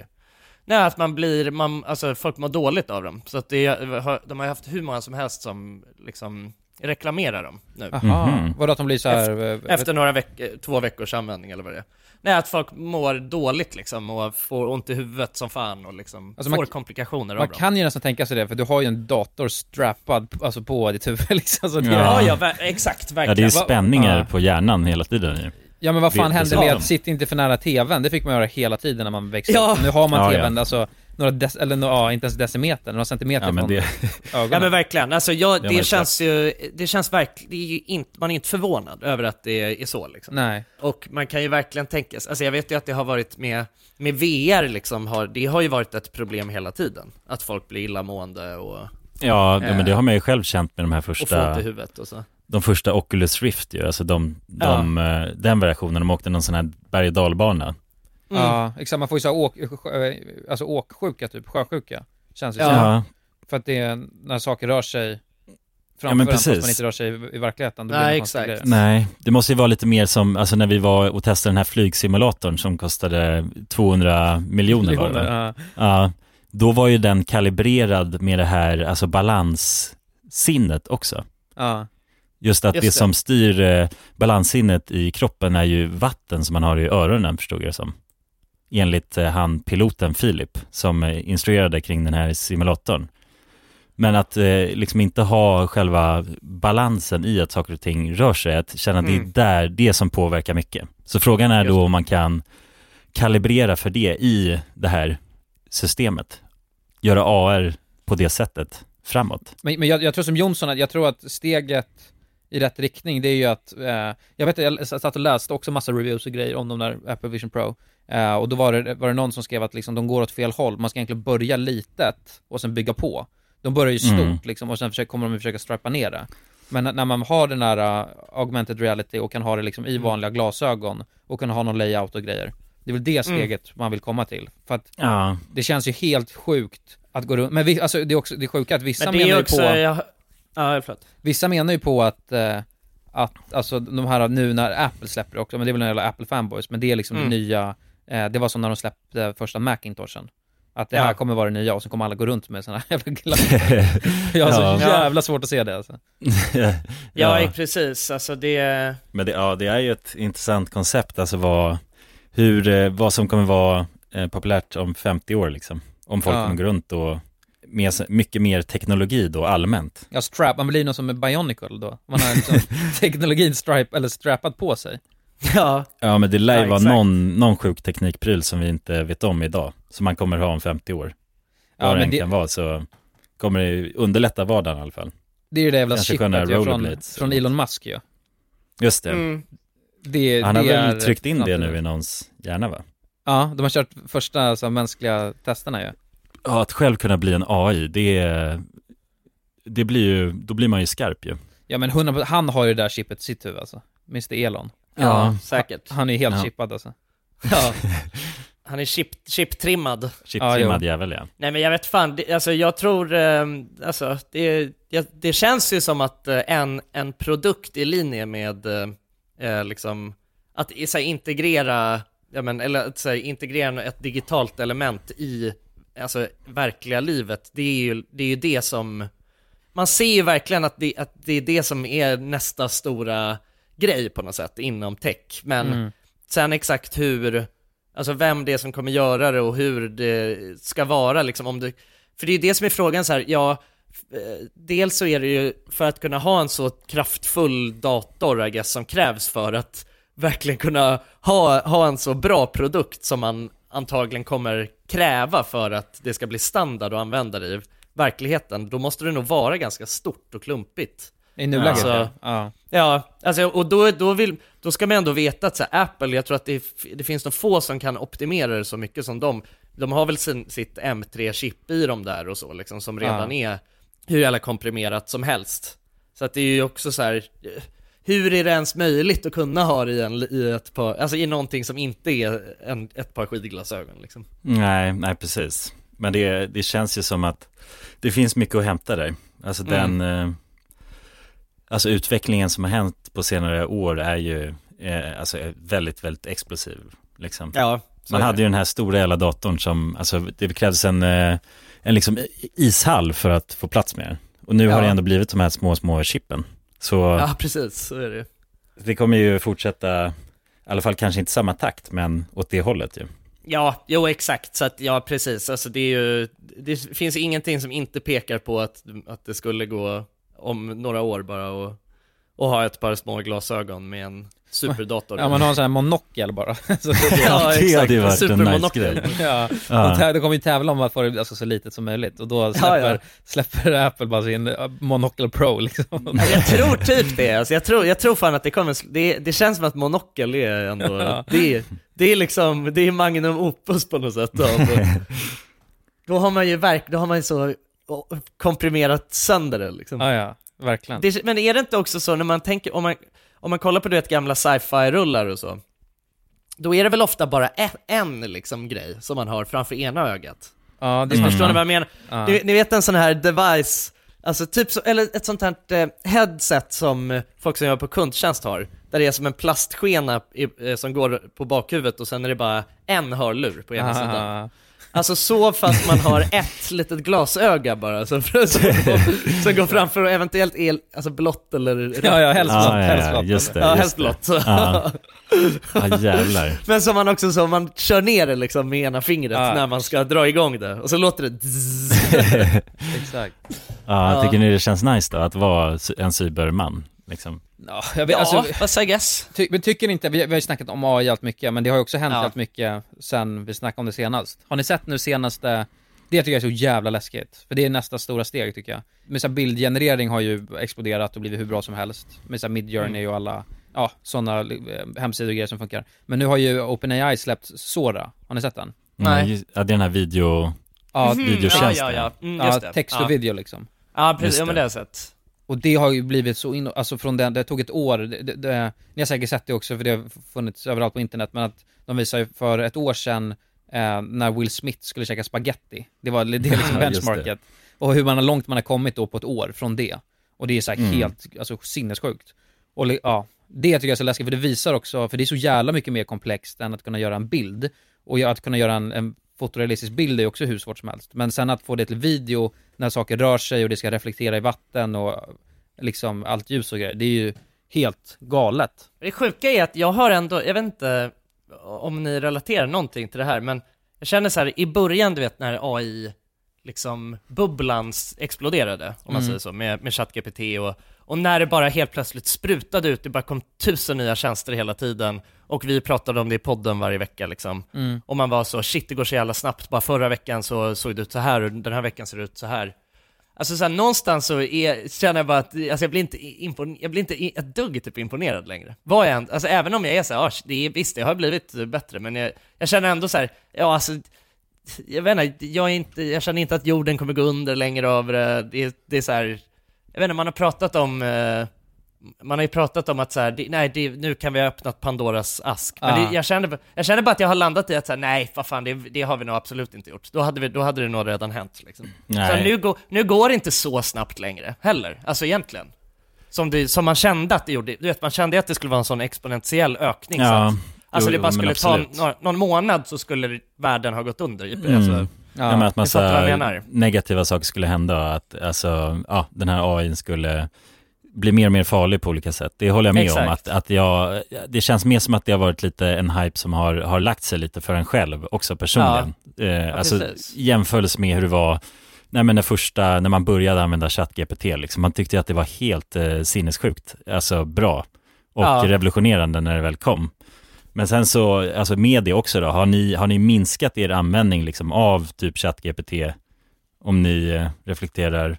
Nej, att man blir, man, alltså folk mår dåligt av dem. Så att det, är- de har haft hur många som helst som liksom reklamerar dem nu. Mhm. vadå att de blir så här... Efter, eh, efter några veckor, två veckors användning eller vad det är. Nej, att folk mår dåligt liksom och får ont i huvudet som fan och liksom Alltså, får man- komplikationer Man av dem. kan ju nästan tänka sig det, för du har ju en dator strappad, alltså på ditt huvud liksom, så det, Ja, ja, ver- exakt, verkligen. Ja, det är ju Va- spänningar ja. på hjärnan hela tiden ju. Ja men vad fan Det- hände med att sitta inte för nära tvn? Det fick man göra hela tiden när man växte Ja. upp. Nu har man Ja, ja. tvn, alltså några dec- eller nå- ja, inte ens decimeter, några centimeter Ja, men från det- ögonen. Ja men verkligen, alltså jag, Ja, det men känns ju, det känns verkligen, det inte, man är inte förvånad över att det är så liksom. Nej. Och man kan ju verkligen tänka sig, alltså jag vet ju att det har varit med, med VR liksom, har, det har ju varit ett problem hela tiden. Att folk blir illamående och, Ja, ja, men det har man ju själv känt med de här och får första ont i huvudet och så. De första Oculus Rift ju, alltså de, de eh, den versionen, de åkte någon sån här berg och dalbana Ja, exakt, man får ju så här åk, sjö- alltså åksjuka typ, sjösjuka, känns det Ja. som. Ja. För att det är när saker rör sig framför men en fast man inte rör sig i, i verkligheten, då Nej, blir det konstiga exakt. grejer. Nej, det måste ju vara lite mer som, alltså när vi var och testade den här flygsimulatorn som kostade 200 miljoner var det ja. Ja, då var ju den kalibrerad med det här, alltså balanssinnet också. Ja. Just att Just det, det. som styr eh, balanssinnet i kroppen är ju vatten som man har i öronen förstod jag det som. Enligt eh, han piloten Filip som eh, instruerade kring den här simulatorn. Men att eh, liksom inte ha själva balansen i att saker och ting rör sig, att känna Mm. det är där, det som påverkar mycket. Så frågan är då om man kan kalibrera för det i det här systemet. Göra AR på det sättet framåt. Men, men jag, jag tror som Jonsson, att jag tror att steget i rätt riktning, det är ju att, eh, jag vet jag satt och läste också massa reviews och grejer om de där Apple Vision Pro, eh, och då var det, var det någon som skrev att liksom, de går åt fel håll, man ska egentligen börja litet och sen bygga på. De börjar ju stort Mm. liksom, och sen försöker, kommer de försöka strappa ner det. Men när- man har den här uh, augmented reality och kan ha det liksom i vanliga glasögon och kan ha någon layout och grejer, det är väl det steget man vill komma till. För att Ja, det känns ju helt sjukt att gå runt, men vi, alltså det är också, det är sjuka att vissa Men det menar ju också, på jag, ja förlåt. Vissa menar ju på att, eh, att alltså de här nu när Apple släpper det också, men det är väl det gäller Apple fanboys, men det är liksom Mm. det nya eh, det var som när de släppte första Macintoshen. Att det här Ja. kommer vara det nya och så kommer alla gå runt med såna här jävla glappar. Jag har så Ja. jävla svårt att se det alltså. Ja, precis. Alltså det... Men det, ja, det är ju ett intressant koncept, alltså vad, hur, eh, vad som kommer vara eh, populärt om 50 år liksom. Om folk Ja. kommer gå runt och med så- mycket mer teknologi då allmänt. Ja, strap, man blir någon som är Bionicle då. Man har liksom teknologin stripe, eller strappad på sig. Ja. Ja men det lär ju Ja, vara exakt. någon, någon sjuk teknikpryl som vi inte vet om idag, som man kommer ha om 50 år. Ja, Vad det men än det- kan vara så kommer det ju underlätta vardagen i alla fall. Det är ju det jävla Kanske chippet ju från, från Elon Musk ju. Just det. Mm. Det, Han har det väl är tryckt in det nu i någons hjärna va? Ja, de har kört första så här, mänskliga testerna ju. Ja, att själv kunna bli en AI, det är, det blir ju, då blir man ju skarp ju. Ja men 100%, han har ju det där chippet i sitt huvud alltså. Mr Elon. Ja, säkert. Han är helt Ja. chippad alltså. Ja. Han är chip, chiptrimmad. Chiptrimmad jävel ja. Nej men jag vet fan, det, alltså jag tror, eh, alltså det, jag, det känns ju som att eh, en, en produkt i linje med eh, eh, liksom, att så här, integrera, ja men, eller att så här, integrera ett digitalt element i, alltså verkliga livet, det är ju det, är ju det som, man ser ju verkligen att det, att det är det som är nästa stora grej på något sätt inom tech, men Mm. sen exakt hur, alltså vem det är som kommer göra det och hur det ska vara liksom om det, för det är det som är frågan så här, ja, eh, dels så är det ju för att kunna ha en så kraftfull dator I guess, som krävs för att verkligen kunna ha, ha en så bra produkt som man antagligen kommer kräva för att det ska bli standard att använda det i verkligheten, då måste det nog vara ganska stort och klumpigt. I nuläget Alltså, ja. ja. Ja, alltså, och då, då, vill, då ska man ändå veta att så här, Apple, jag tror att det, det finns nog få som kan optimera det så mycket som de. De har väl sin, sitt M3-chip i dem där och så liksom, som redan är hur jävla komprimerat som helst. Så att det är ju också så här. hur är det ens möjligt att kunna ha det i, en, i ett par, alltså i någonting som inte är en, ett par skidglasögon liksom? Nej, nej precis. Men det, det känns ju som att det finns mycket att hämta där. Alltså Mm. den, eh, alltså utvecklingen som har hänt på senare år är ju eh, alltså väldigt, väldigt explosiv. Liksom. Ja, Man hade ju den här stora jävla datorn som, alltså det krävdes en, eh, en liksom ishall för att få plats med den. Och nu har Ja. det ändå blivit de här små, små chippen. Så Ja, precis, så är det det kommer ju fortsätta, i alla fall kanske inte samma takt, men åt det hållet ju. Ja, jo exakt, så att ja precis, alltså det är ju, det finns ingenting som inte pekar på att, att det skulle gå om några år bara och, och ha ett par små glasögon med en superdator. Ja man har en sån här monokel bara. så Ja, det exakt. hade ju varit en nice Supermonokel. grej. Ja, Ja. de kommer ju tävla om att få det alltså, så litet som möjligt och då släpper, ja. släpper Apple bara sin uh, Monocle Pro liksom. Ja, Jag tror typ det, alltså jag, tror, jag tror fan att det kommer, det, det känns som att monokel är ändå, Ja. det, är, det är liksom, det är magnum opus på något sätt. Då, då har man ju verk, då har man ju så komprimerat sönder det liksom. Ja, ja, verkligen. Det, men är det inte också så när man tänker, om man, om man kollar på du vet, gamla sci-fi-rullar och så, då är det väl ofta bara en, en liksom grej som man har framför ena ögat? Ja, det är Förstår ni vad jag menar? Ja. Ni, ni vet en sån här device, alltså typ så, eller ett sånt här eh, headset som folk som jobbar på kundtjänst har, där det är som en plastskena i, eh, som går på bakhuvudet och sen är det bara en hörlur på ena Ah. sidan. Alltså så fast man har ett litet glasöga bara som, som, som går framför och eventuellt är alltså blått eller rött. Ja, ja, helst blått, Ja, ja, just det. Ja, helst blått. Ja. ja, jävlar. Men som man också så, man kör ner det liksom med ena fingret Ja. när man ska dra igång det och så låter det Exakt. Ja, Ja. tycker ni det känns nice då att vara en cyberman? Liksom? Ja, jag vet, alltså, fast I guess. ty, men tycker ni inte, vi, vi har ju snackat om AI allt mycket, men det har ju också hänt Ja. allt mycket sen vi snackade om det senast. Har ni sett nu senaste, det tycker jag är så jävla läskigt, för det är nästa stora steg tycker jag. Med så här bildgenerering har ju exploderat och blivit hur bra som helst, med så här Midjourney Mm. och alla, ja, sådana eh, hemsidor och grejer som funkar. Men nu har ju OpenAI släppt Sora, har ni sett den? Nej. Mm, just- ja, det är den här video... Ja, Mhm, videotjänsten. Ja, ja, ja. Mm, just ja text ja. och video liksom. Ja, precis. Ja, men det. det har jag sett. Och det har ju blivit så in, alltså från den, det tog ett år, det, det, det, ni har säkert sett det också för det har funnits överallt på internet, men att de visar ju för ett år sedan eh, när Will Smith skulle käka spaghetti. Det var det är liksom benchmarket. Och hur man långt man har kommit då på ett år från det. Och det är så här Mm. helt, alltså sinnessjukt. Och ja, det tycker jag är så läskigt för det visar också, för det är så jävla mycket mer komplext än att kunna göra en bild. Och att kunna göra en, en fotorealistisk bild är också hur svårt som helst. Men sen att få det till video när saker rör sig och det ska reflektera i vatten och liksom allt ljus och grejer, det är ju helt galet. Det sjuka är att jag har ändå, jag vet inte om ni relaterar någonting till det här, men jag känner så här i början, du vet när AI liksom bubblan exploderade, om man Mm. säger så, med, med ChatGPT och, och när det bara helt plötsligt sprutade ut, det bara kom tusen nya tjänster hela tiden och vi pratade om det i podden varje vecka liksom. Mm. Och man var så, shit det går så jävla snabbt, bara förra veckan så såg det ut så här och den här veckan ser det ut så här. Alltså så här, någonstans så är, känner jag bara att, alltså jag blir inte, impon, jag blir inte ett dugg typ imponerad längre. Vad jag än, alltså även om jag är så här, ah, det är, visst det har blivit bättre, men jag, jag känner ändå så här, ja alltså, jag vet inte, jag, är inte, jag känner inte att jorden kommer gå under längre av det, det, det är så här, jag vet inte, man har pratat om, eh, man har ju pratat om att så här, det, nej det, nu kan vi ha öppnat Pandoras ask, men Ja. det, jag, känner, jag känner bara att jag har landat i att så här, nej vad fan, det, har vi nog absolut inte gjort. Då hade, vi, då hade det nog redan hänt liksom. Så nu, går, nu går det inte så snabbt längre, heller, alltså egentligen. Som, som man kände att det gjorde, du vet man kände att det skulle vara en sån exponentiell ökning så Ja. att, Alltså Jo, det bara skulle ta några, någon månad så skulle världen ha gått under. Mm. Alltså, ja, men att massa negativa saker skulle hända att alltså, ja, den här AI skulle bli mer och mer farlig på olika sätt. Det håller jag med om. Exakt. Att, att jag, det känns mer som att det har varit lite en hype som har, har lagt sig lite för en själv också personligen. Eh, alltså precis. jämförelse med hur det var Nej men den första, när man började använda ChatGPT liksom, man tyckte att det var helt eh, sinnessjukt, alltså bra och Ja. revolutionerande när det väl kom. Men sen så, alltså med det också då, har ni, har ni minskat er användning liksom av typ ChatGPT om ni eh, reflekterar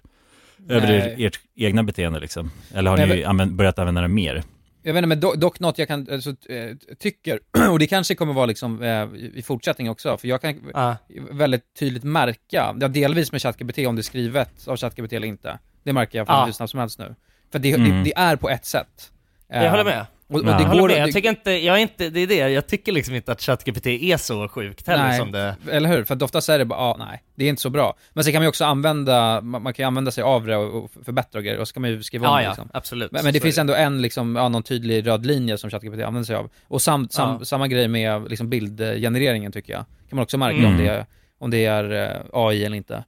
över Nej. er, ert egna beteende liksom? Eller har Nej, ni använt, börjat använda det mer? Jag vet inte, men dock, dock något jag kan, alltså, eh, tycker, och det kanske kommer vara liksom eh, i i fortsättning också, för jag kan Ja. väldigt tydligt märka, ja, delvis med ChatGPT om det är skrivet av ChatGPT eller inte. Det märker jag från Ja. hur snabbt som helst nu. För det, Mm. det, det är på ett sätt. Jag håller med. Och, och det jag går, med. Jag det- tycker inte, jag är inte, det är det, jag tycker liksom inte att ChatGPT är så sjukt heller Nej, som det... eller hur? För att oftast är det bara, ah, nej, det är inte så bra. Men sen kan man ju också använda, man, kan ju använda sig av det och, och förbättra grejer, och så kan man ju skriva om Ja, det liksom. absolut. Men, men det Så finns är ändå en, liksom, ja, någon tydlig röd linje som ChatGPT använder sig av. Och sam, sam, Ja. samma grej med liksom, bildgenereringen tycker jag. Kan man också märka om, Mm. det, om det är eh, AI eller inte.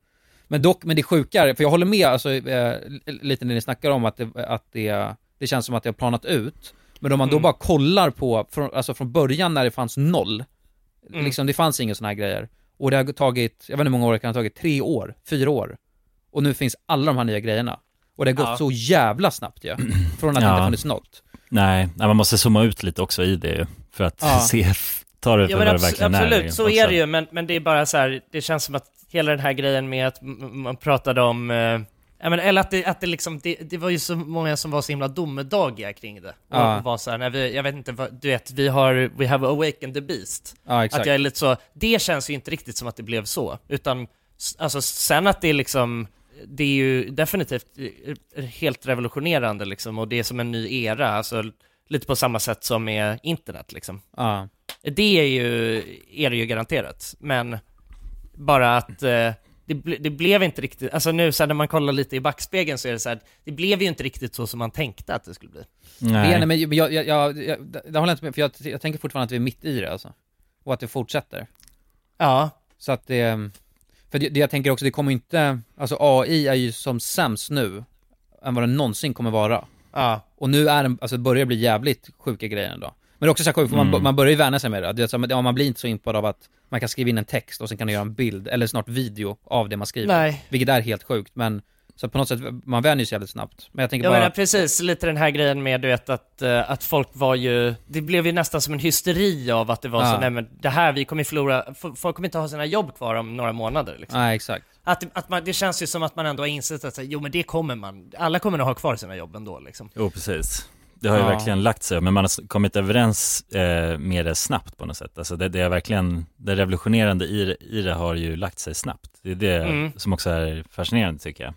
Men dock, men det är sjukare, för jag håller med alltså, eh, lite när ni snackar om att, det, att det, det känns som att det har planat ut. Men om man då Mm. bara kollar på, från, alltså från början när det fanns noll, Mm. liksom det fanns inga sådana här grejer. Och det har tagit, jag vet inte hur många år det kan ha tagit, tre år, fyra år. Och nu finns alla de här nya grejerna. Och det har gått Ja. så jävla snabbt ju. Från att det Ja. inte funnits något. Nej, nej, man måste zooma ut lite också i det ju, för att Ja. se, ta det för Ja vad det verkligen absolut, är. så också. är det ju, men, men det är bara så här, det känns som att hela den här grejen med att man pratade om, eh, ja, men, eller att det, att det liksom, det, det var ju så många som var så himla domedagiga kring det. Och, och var så här, när vi, jag vet inte, vad, du vet, vi har, we have awakened the beast. Exakt. Att jag är lite så, det känns ju inte riktigt som att det blev så, utan alltså sen att det liksom, det är ju definitivt eh, helt revolutionerande liksom, och det är som en ny era, alltså lite på samma sätt som med internet liksom. Ja. Det är ju, är det ju garanterat, men bara att eh, det, ble, det blev inte riktigt, alltså nu så här, när man kollar lite i backspegeln så är det så här, det blev ju inte riktigt så som man tänkte att det skulle bli. Nej. Det, men jag, jag, jag, jag, det håller jag inte med, för jag, jag tänker fortfarande att vi är mitt i det alltså. Och att det fortsätter. Ja. Så att det, för det, det jag tänker också, det kommer inte, alltså AI är ju som sämst nu, än vad den någonsin kommer vara. Ja. Och nu är den, alltså det börjar bli jävligt sjuka grejer ändå. Men det är också så här man, Mm. man börjar ju vänja sig med det. det ja, man blir inte så impad av att man kan skriva in en text och sen kan du göra en bild, eller snart video av det man skriver. Nej. Vilket är helt sjukt, men så på något sätt, man vänjer sig jävligt snabbt. Men jag tänker Jag bara... menar precis, lite den här grejen med du vet att, eh, att folk var ju, det blev ju nästan som en hysteri av att det var Ja. så, nej men det här, vi kommer förlora, folk kommer inte ha sina jobb kvar om några månader liksom. Nej, exakt. Att, att man, det känns ju som att man ändå har insett att jo men det kommer man, alla kommer nog ha kvar sina jobb ändå liksom. Jo, precis. Det har ju Ja. verkligen lagt sig, men man har kommit överens eh, med det snabbt på något sätt. Alltså det, det är verkligen, det revolutionerande i det, i det har ju lagt sig snabbt. Det är det Mm. som också är fascinerande tycker jag.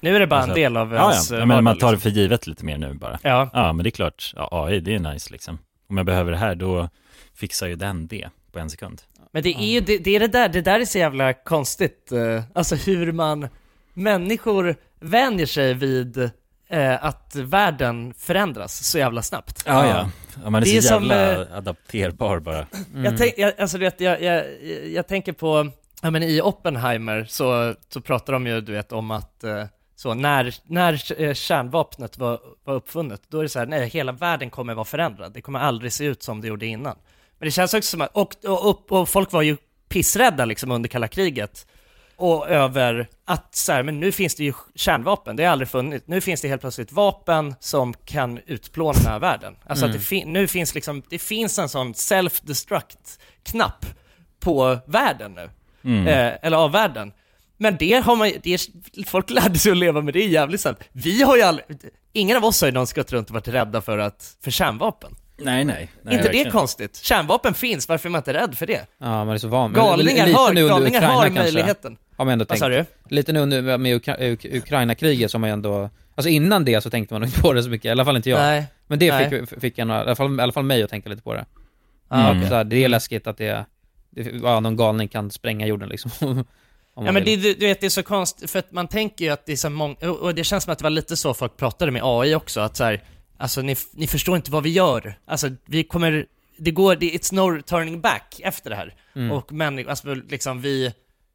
Nu är det bara Alltså en del av ja, ens ja. menar, man tar det liksom. för givet lite mer nu bara. Ja. Ja, men det är klart, ja, AI det är nice liksom. Om jag behöver det här, då fixar ju den det på en sekund. Men det är ju det, det, är det där, det där är så jävla konstigt, eh, alltså hur man, människor vänjer sig vid eh, att världen förändras så jävla snabbt. Ja, ja. ja man är, Det är så som, jävla eh, adapterbar bara. Jag, tänk, jag, alltså, vet, jag, jag, jag tänker på, ja, men i Oppenheimer så, så pratar de ju du vet om att eh, så när, när eh, kärnvapnet var, var uppfunnet, då är det så här, nej, hela världen kommer vara förändrad. Det kommer aldrig se ut som det gjorde innan. Men det känns också som att, och, och, och, och folk var ju pissrädda liksom under kalla kriget. Och över att så här, men nu finns det ju kärnvapen, det har aldrig funnits. Nu finns det helt plötsligt vapen som kan utplåna världen. Alltså Mm. att det fin- nu finns liksom, det finns en sån self-destruct-knapp på världen nu. Mm. Eh, eller av världen. Men det har man det är, folk lärde sig att leva med det jävligt snabbt. Vi har ju aldrig, ingen av oss har ju någonsin gått runt och varit rädda för, att, för kärnvapen. Nej, nej. nej inte det verkligen. konstigt? Kärnvapen finns, varför är man inte rädd för det? Ja, man är så van. Men Galningar lite har- nu under galningar Ukraina har kanske, möjligheten. Har man ändå Vad tänkt. Lite nu under med Ukra- Uk- Ukraina-kriget som man ju ändå, alltså innan det så tänkte man nog inte på det så mycket, i alla fall inte jag. Nej. Men det Nej. fick, fick jag, i alla, fall, i alla fall mig att tänka lite på det. Ah, okej. så här, det är läskigt att det, det, ja, någon galning kan spränga jorden liksom. Ja men det, du, vet, det är så konstigt, för att man tänker ju att det är så många, och det känns som att det var lite så folk pratade med AI också, att så här, alltså ni, ni förstår inte vad vi gör. Alltså vi kommer, det går, det, it's no turning back efter det här. Mm. Och människor, alltså liksom vi,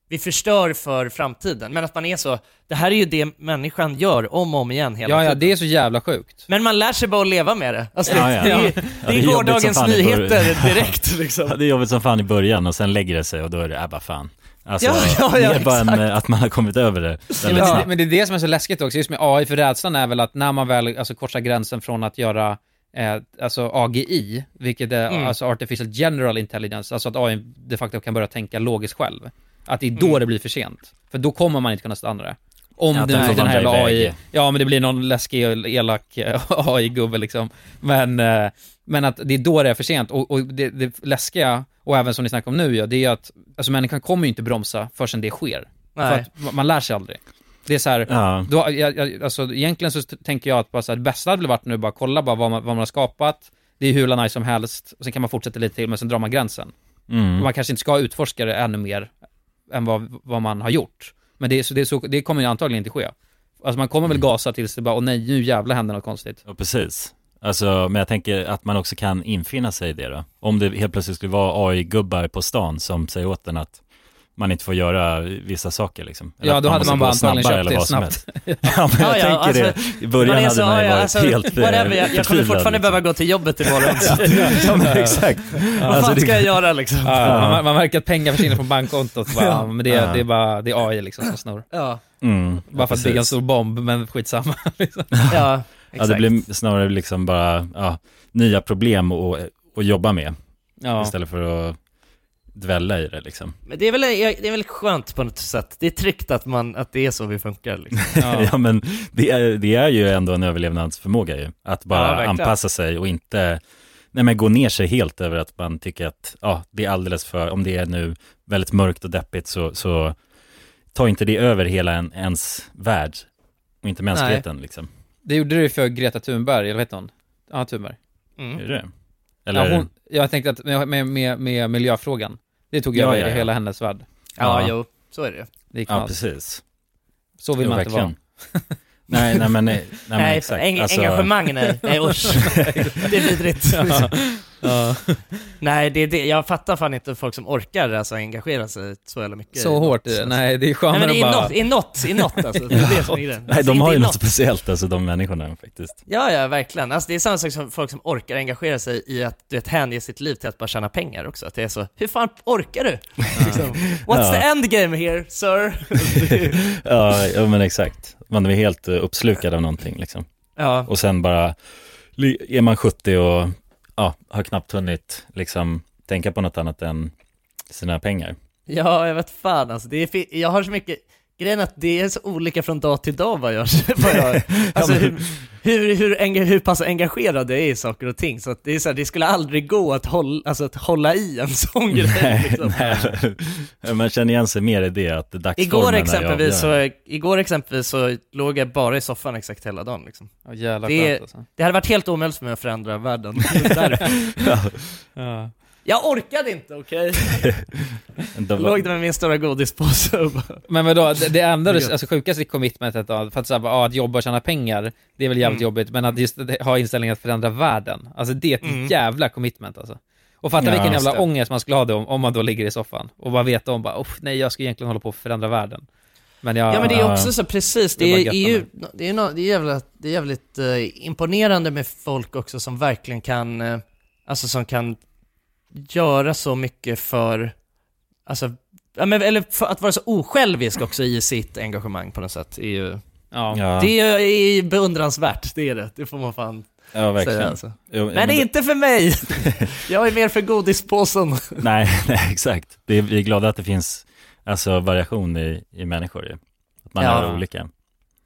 vi förstör för framtiden. Men att man är så, det här är ju det människan gör om och om igen hela Ja, ja, tiden. det är så jävla sjukt. Men man lär sig bara att leva med det. Alltså, Ja, ja. det, Ja. är, Ja, det det är är jobbigt som gårdagens nyheter direkt liksom. Ja, det är jobbigt som fan i början och sen lägger det sig och då är det, äh, bara fan. Alltså, Ja, ja, ja, mer bara än eh, att man har kommit över det. Ja, men, det, men det är det som är så läskigt också, just med AI, för rädslan är väl att när man väl alltså, korsar gränsen från att göra eh, alltså AGI, vilket är Mm. alltså Artificial General Intelligence, alltså att AI de facto kan börja tänka logiskt själv. Att det är då Mm. det blir för sent. För då kommer man inte kunna stanna det. Om Ja, det, den får den här jävla. AI, ja men det blir någon läskig, elak eh, AI-gubbe liksom. Men, eh, men att det är då det är för sent. Och, och det, det läskiga, och även som ni snackar om nu ja, det är ju att, alltså människan kommer ju inte bromsa förrän det sker. Nej. För att man- lär sig aldrig. Det är så här, Ja. då, jag, jag, alltså egentligen så tänker jag att bara så här, det bästa hade väl varit nu bara kolla bara vad man, vad man har skapat, det är hur nice som helst, och sen kan man fortsätta lite till, men sen drar man gränsen. Mm. Man kanske inte ska utforska det ännu mer än vad, vad man har gjort. Men det, är, så, det, är så, det kommer ju antagligen inte ske. Alltså man kommer väl gasa tills det bara, åh nej, nu jävlar händer något konstigt. Ja, precis. Alltså, men jag tänker att man också kan infinna sig i det då. Om det helt plötsligt skulle vara AI-gubbar på stan som säger åt en att man inte får göra vissa saker liksom. Eller Ja, då hade man bara antagligen snabbare köpt eller det snabbt. helst. Ja, men jag Ja, ja, tänker alltså, det. I början hade så, man ju ja, varit alltså, helt eh, whatever, jag, jag kommer fortfarande liksom. behöva gå till jobbet imorgon. Ja, men exakt. Vad Alltså, fan ska jag göra liksom? Ja, man, man märker att pengar försvinner från bankkontot, bara, ja. men det, är- Ja. det är bara, det är AI liksom som snor. Ja, Mm, Bara för att bygga en stor bomb, men skitsamma. liksom. ja, Ja, exakt. det blir snarare liksom bara ja, nya problem att, att jobba med Ja. istället för att dvälla i det liksom. Men det är, väl, det är väl skönt på något sätt. Det är tryggt att, man, att det är så vi funkar liksom. Ja, men det är, det är ju ändå en överlevnadsförmåga ju. Att Ja, bara verkligen. anpassa sig och inte nej, men gå ner sig helt över att man tycker att ja, det är alldeles för, om det är nu väldigt mörkt och deppigt så, så ta inte det över hela en, ens värld och inte mänskligheten liksom. Det gjorde det för Greta Thunberg, eller vad heter hon? Ja, Thunberg. Mm. Är det Eller? Ja, hon, jag tänkte att med, med, med miljöfrågan, det tog Ja, över ja, ja. hela hennes värld. Ja, Ja. jo, så är det Det gick Ja, precis. Så vill Jo, man inte vara. nej, nej men, nej, nej, Nej, exakt. eng- Alltså- engagemang nej, nej usch. det är vidrigt. Ja. Ja. Nej, det är det. jag fattar fan inte folk som orkar alltså engagera sig så jävla mycket. Så i hårt är det. Nej, det är skönare men i att bara... i något, i något alltså. Det är det som är grejen. Nej, Alltså, de har inte ju i något speciellt alltså, de människorna faktiskt. Ja, ja, verkligen. Alltså det är samma sak som folk som orkar engagera sig i att, du vet, hänge sitt liv till att bara tjäna pengar också. Att det är så, hur fan orkar du? liksom, What's Ja. the end game here, sir? ja, ja, men exakt. Man är helt eh, uppslukad av någonting liksom. ja, Och sen bara, är man 70 och ja, har knappt hunnit liksom tänka på något annat än sina pengar. ja, jag vet fan alltså. Det är, jag har så mycket, grejen är att det är så olika från dag till dag vad jag, vad jag alltså hur, hur, hur, hur pass engagerad jag är i saker och ting. Så att det är så här, det skulle aldrig gå att hålla, alltså att hålla i en sån grej Nej, liksom. nej. Man känner igen sig mer i det, att dagsformen Igår är exempelvis, så, igår exempelvis så låg jag bara i soffan exakt hela dagen liksom. Ja, jävla Det, skönt alltså. det hade varit helt omöjligt för mig att förändra världen. Där. Ja. Jag orkade inte, okej? Var- Låg där med min stora godispåse bara... Men vadå, det, det enda du, alltså sjukaste commitmentet då, för att säga, ja, att jobba och tjäna pengar, det är väl jävligt Mm. jobbigt, men att just ha inställningen att förändra världen, alltså det är ett Mm. jävla commitment alltså. Och fatta Ja, vilken jävla det. ångest man skulle ha då om, om man då ligger i soffan och bara vet om bara, "Uff, nej jag ska egentligen hålla på att förändra världen. Men jag, Ja men det är också så, precis, Det det är är, bara ju, det är, no, det är jävligt, det är jävligt eh, imponerande med folk också som verkligen kan, eh, alltså som kan göra så mycket för, alltså, ja, men, eller för att vara så osjälvisk också i sitt engagemang på något sätt, är ju, ja. Ja. det är, är beundransvärt, det är det, det får man fan Ja, verkligen. säga alltså. Jo, Men, men det inte för mig! Jag är mer för godispåsen. Nej, nej, exakt. Det är, vi är glada att det finns alltså, variation i, i människor. Att man Ja. är olika.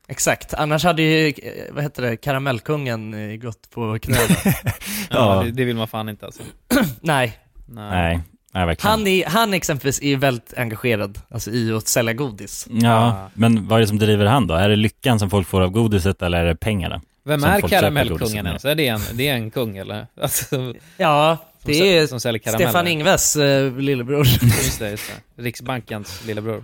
Exakt, annars hade ju, eh, vad heter det, karamellkungen eh, gått på knäna. ja, Ja. det, vill man fan inte alltså. Nej, Nej. Nej. Han, är, han exempelvis är ju väldigt engagerad alltså, i att sälja godis. Ja, men vad är det som driver han då? Är det lyckan som folk får av godiset eller är det pengarna? Vem som är karamellkungen ens? Är det en, det är en kung eller? Alltså, Ja, Som det sä- är som. Stefan Ingves eh, lillebror. just det, just det. Riksbankens lillebror.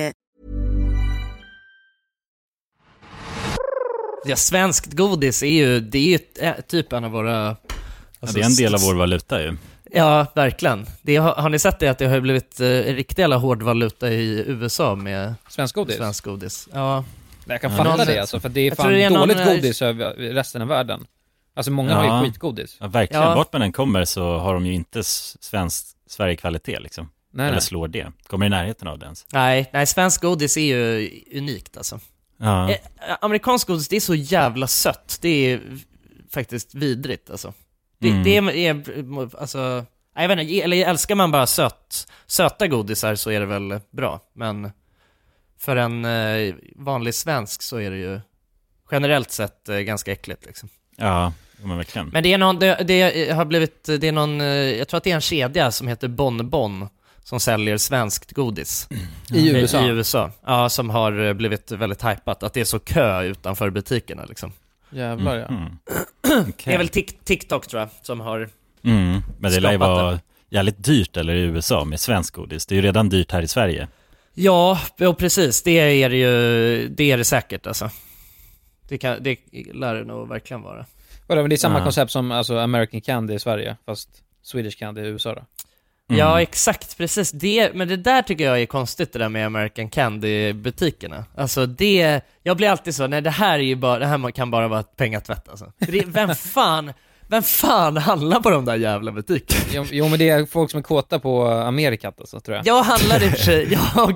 Ja, svenskt godis är ju, det är ju eh, typ en av våra... Ja, alltså, det är en del av vår valuta ju. Ja, verkligen. Det har, har ni sett det att det har blivit eh, riktig jävla hård valuta i USA med Svensk godis? svensk godis. Ja. Jag kan Ja. fatta Någon- det alltså, för det är Jag fan det är någon, dåligt eh, godis över resten av världen. Alltså många har ju skitgodis. Ja, verkligen. Ja. Vart man än kommer så har de ju inte svensk Sverige-kvalitet liksom. Nej, Eller nej. slår det. Kommer i närheten av det ens. Nej, nej, svensk godis är ju unikt alltså. Ja. Eh, amerikansk godis, det är så jävla sött. Det är faktiskt vidrigt alltså. Det, Mm. det är, är, alltså, jag vet inte, eller älskar man bara sött, söta godisar så är det väl bra. Men för en eh, vanlig svensk så är det ju generellt sett eh, ganska äckligt liksom. Ja, men verkligen. Men det är någon, det, det har blivit, det är någon, eh, jag tror att det är en kedja som heter Bon Bon som säljer svenskt godis. I USA? I USA, ja, som har eh, blivit väldigt hypat, att det är så kö utanför butikerna liksom. Jävlar ja. Mm. Det är väl Tik- TikTok tror jag, som har Mm. Men det lär ju vara det. jävligt dyrt eller i USA med svensk godis. Det är ju redan dyrt här i Sverige. Ja, jo, precis. Det är det ju, det är det säkert alltså. Det, kan, det lär det nog verkligen vara. Vadå, men det är samma Ja. koncept som alltså American Candy i Sverige, fast Swedish Candy i USA då? Ja, exakt, precis. Det, men det där tycker jag är konstigt det där med American Candy-butikerna. Alltså det, jag blir alltid så, nej det här är ju bara, det här kan bara vara pengatvätt alltså. Det, vem fan, vem fan handlar på de där jävla butikerna? Jo, jo men det är folk som är kåta på Amerikat alltså, tror jag. Jag handlar i och för sig,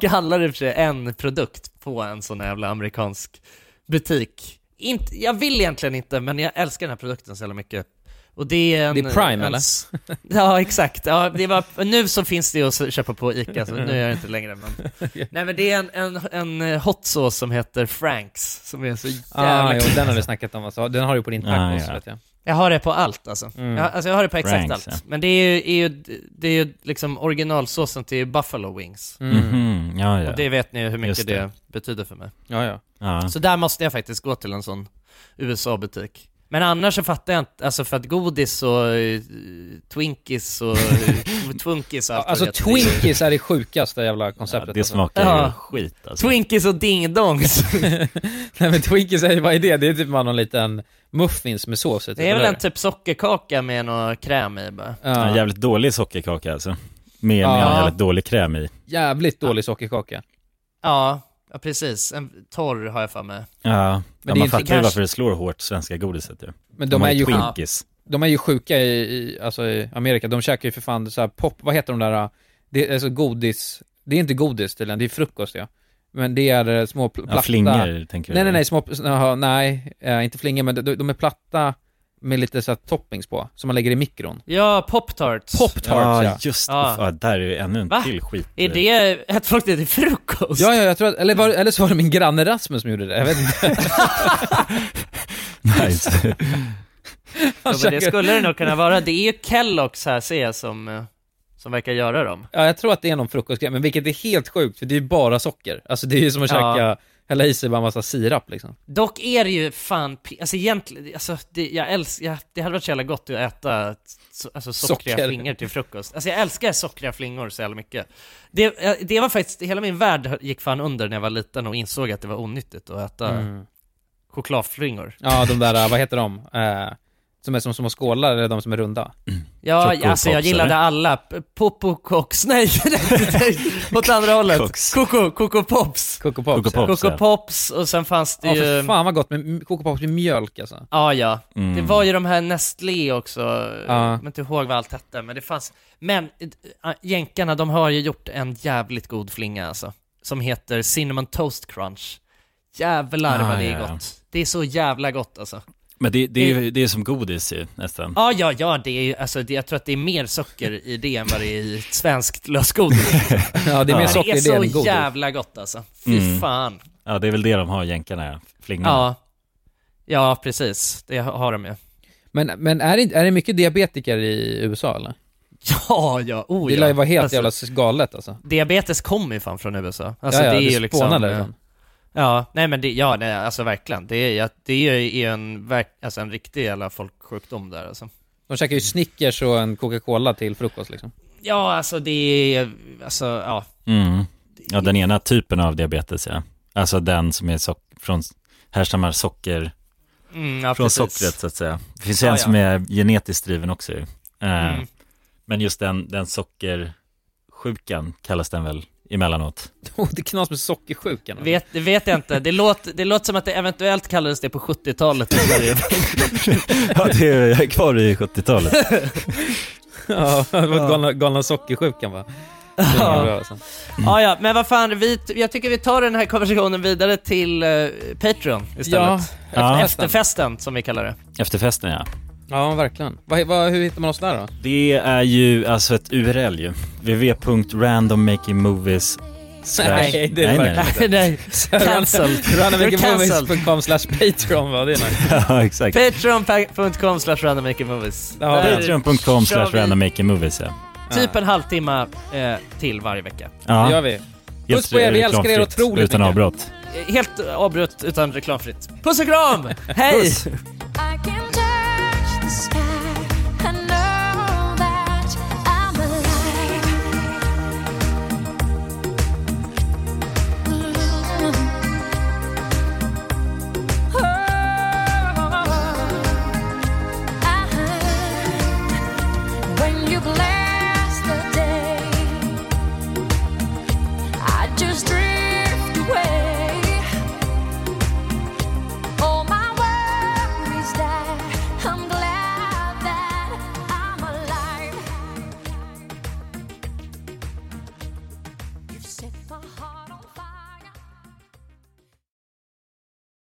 jag handlar i för sig en produkt på en sån jävla amerikansk butik. Inte, jag vill egentligen inte, men jag älskar den här produkten så jävla mycket. Och det är en... Det är Prime, en, eller? Ja, exakt. Ja, det var, nu så finns det ju att köpa på ICA, så nu är det inte längre men... Nej men det är en, en, en eh, hot sauce som heter Franks, som är så jävla Ah, jo, den har du snackat om alltså. Den har du på din tacos, Ah, ja. vet jag. Jag har det på allt alltså. Mm. Jag, alltså jag har det på exakt Franks, allt. ja. Men det är ju, är ju, det är ju liksom originalsåsen till Buffalo Wings. Mhm, ja, ja. Och det vet ni hur mycket det. det. betyder för mig. Ja, ja. Ja. Så där måste jag faktiskt gå till en sån USA-butik. Men annars så fattar jag inte, alltså för att godis och eh, Twinkies och eh, Twinkies och allt vad Alltså det heter, det Twinkies är det sjukaste jävla konceptet. det alltså. smakar Ja. ju skit alltså. Twinkies och ding-dongs. Nej men Twinkies är ju, vad är det? Det är typ bara någon liten muffins med sås typ, Det är väl eller? en typ sockerkaka med någon kräm i bara. Ja. En jävligt dålig sockerkaka alltså. Med, Ja. med en jävligt dålig kräm i. Jävligt dålig sockerkaka. Ja, ja precis. En torr har jag för mig. Ja, Men ja det är man inte fattar ju kanske- varför det slår hårt svenska godiset ju. Men de har är ju Twinkies. De är ju sjuka i, i, alltså i Amerika, de käkar ju för fan så här pop, vad heter de där, det är alltså godis, det är inte godis tydligen, det är frukost ja. Men det är eh, små pl- platta... Ja, flingor, tänker du? Nej nej nej, små, nej, eh, inte flingor men de, de är platta med lite så här toppings på, som man lägger i mikron. Ja, Pop-Tarts. Pop-tarts ja. Ja, just det. Ja. Ja. där är ju ännu en Va? till skit. Är det, äter folk det till frukost? Ja, ja, jag tror att, eller, var, eller så var det min granne Rasmus som gjorde det, jag vet inte. Nice. Ja, men det skulle det nog kunna vara. Det är ju Kellogg's här ser jag som, eh, som verkar göra dem. Ja, jag tror att det är någon frukostgrej, men vilket är helt sjukt, för det är ju bara socker. Alltså det är ju som att Ja. käka, hälla i sig bara en massa sirap liksom. Dock är det ju fan, alltså egentligen, alltså det, jag älskar, jag, det hade varit så jävla gott att äta så, alltså sockriga Socker. flingor till frukost. Alltså jag älskar sockriga flingor så jävla mycket. Det, eh, det var faktiskt, hela min värld gick fan under när jag var liten och insåg att det var onyttigt att äta Mm. chokladflingor. Ja, de där, vad heter de? Eh, som är som små skålar, eller de som är runda? Ja, Choco alltså jag gillade eller? alla. Popo Cox, nej, åt andra hållet. Coco, Coco Pops. Coco Pops. Coco ja. Pops. Coco ja. Pops och sen fanns det Ja, ju... för fan vad gott med Coco Pops med mjölk alltså. Ja, ja. Mm. Det var ju de här Nestlé också, Ja. jag kommer inte ihåg vad allt hette, men det fanns... Men äh, jänkarna, de har ju gjort en jävligt god flinga alltså, som heter Cinnamon Toast Crunch. Jävlar Ah, vad det är ja, ja. gott. Det är så jävla gott alltså. Men det, det, är, ju- det är som godis ju, nästan. Ja, ja, ja, det är alltså det, jag tror att det är mer socker i det än vad det är i ett svenskt lösgodis. Ja, det är mer Men socker i det det är än så godis. jävla gott alltså. Fy Mm. fan. Ja, det är väl det de har, jänkarna, ja. Flingorna. Ja. Ja, precis. Det har de ju. Men, men är, det, är det mycket diabetiker i USA eller? Ja, ja, oh Det ja. lär ju vara helt Alltså, jävla galet alltså. Diabetes kommer ju fan från USA. Alltså Ja, ja, det är det ju liksom... spånar eh, därifrån. Ja, nej men det, ja, nej, alltså verkligen. Det är, det är ju en, alltså en riktig jävla folksjukdom där alltså. De käkar ju Snickers och en Coca-Cola till frukost liksom. Ja, alltså det är, alltså ja. Mm. Ja, den ena typen av diabetes, ja. Alltså den som är sock från, härstammar socker, Mm, ja från precis. sockret så att säga. Det finns Ja, en ja. som är genetiskt driven också ju. Eh, Mm. Men just den, den sockersjukan kallas den väl emellanåt. Det knas med sockersjukan. Vet, det vet jag inte. Det låter, det låter som att det eventuellt kallades det på 70-talet i Sverige. ja, det är, jag är kvar i 70-talet. ja, det var galna, galna sockersjukan va? Är bra, alltså. Ja, ja, men vad fan, vi, jag tycker vi tar den här konversationen vidare till eh, Patreon istället. Ja, Efter, ja. Efterfesten, som vi kallar det. Efterfesten ja. Ja, verkligen. Vad, vad, hur hittar man oss där då? Det är ju alltså ett URL ju. www.randommakingmovies Nej, det är det verkligen nej, cancel. Randommakermovies.com slash Patreon va? Det nice. ja, exakt. Patreon.com slash randommakermovies. Ja, Patreon.com slash vi randommakingmovies ja. Typ en halvtimme eh, till varje vecka. Det gör vi. Helt Puss på er, vi älskar er reklamfritt, otroligt Utan mycket. avbrott. Eh, Helt avbrott utan reklamfritt. Puss och kram! Hej! Puss.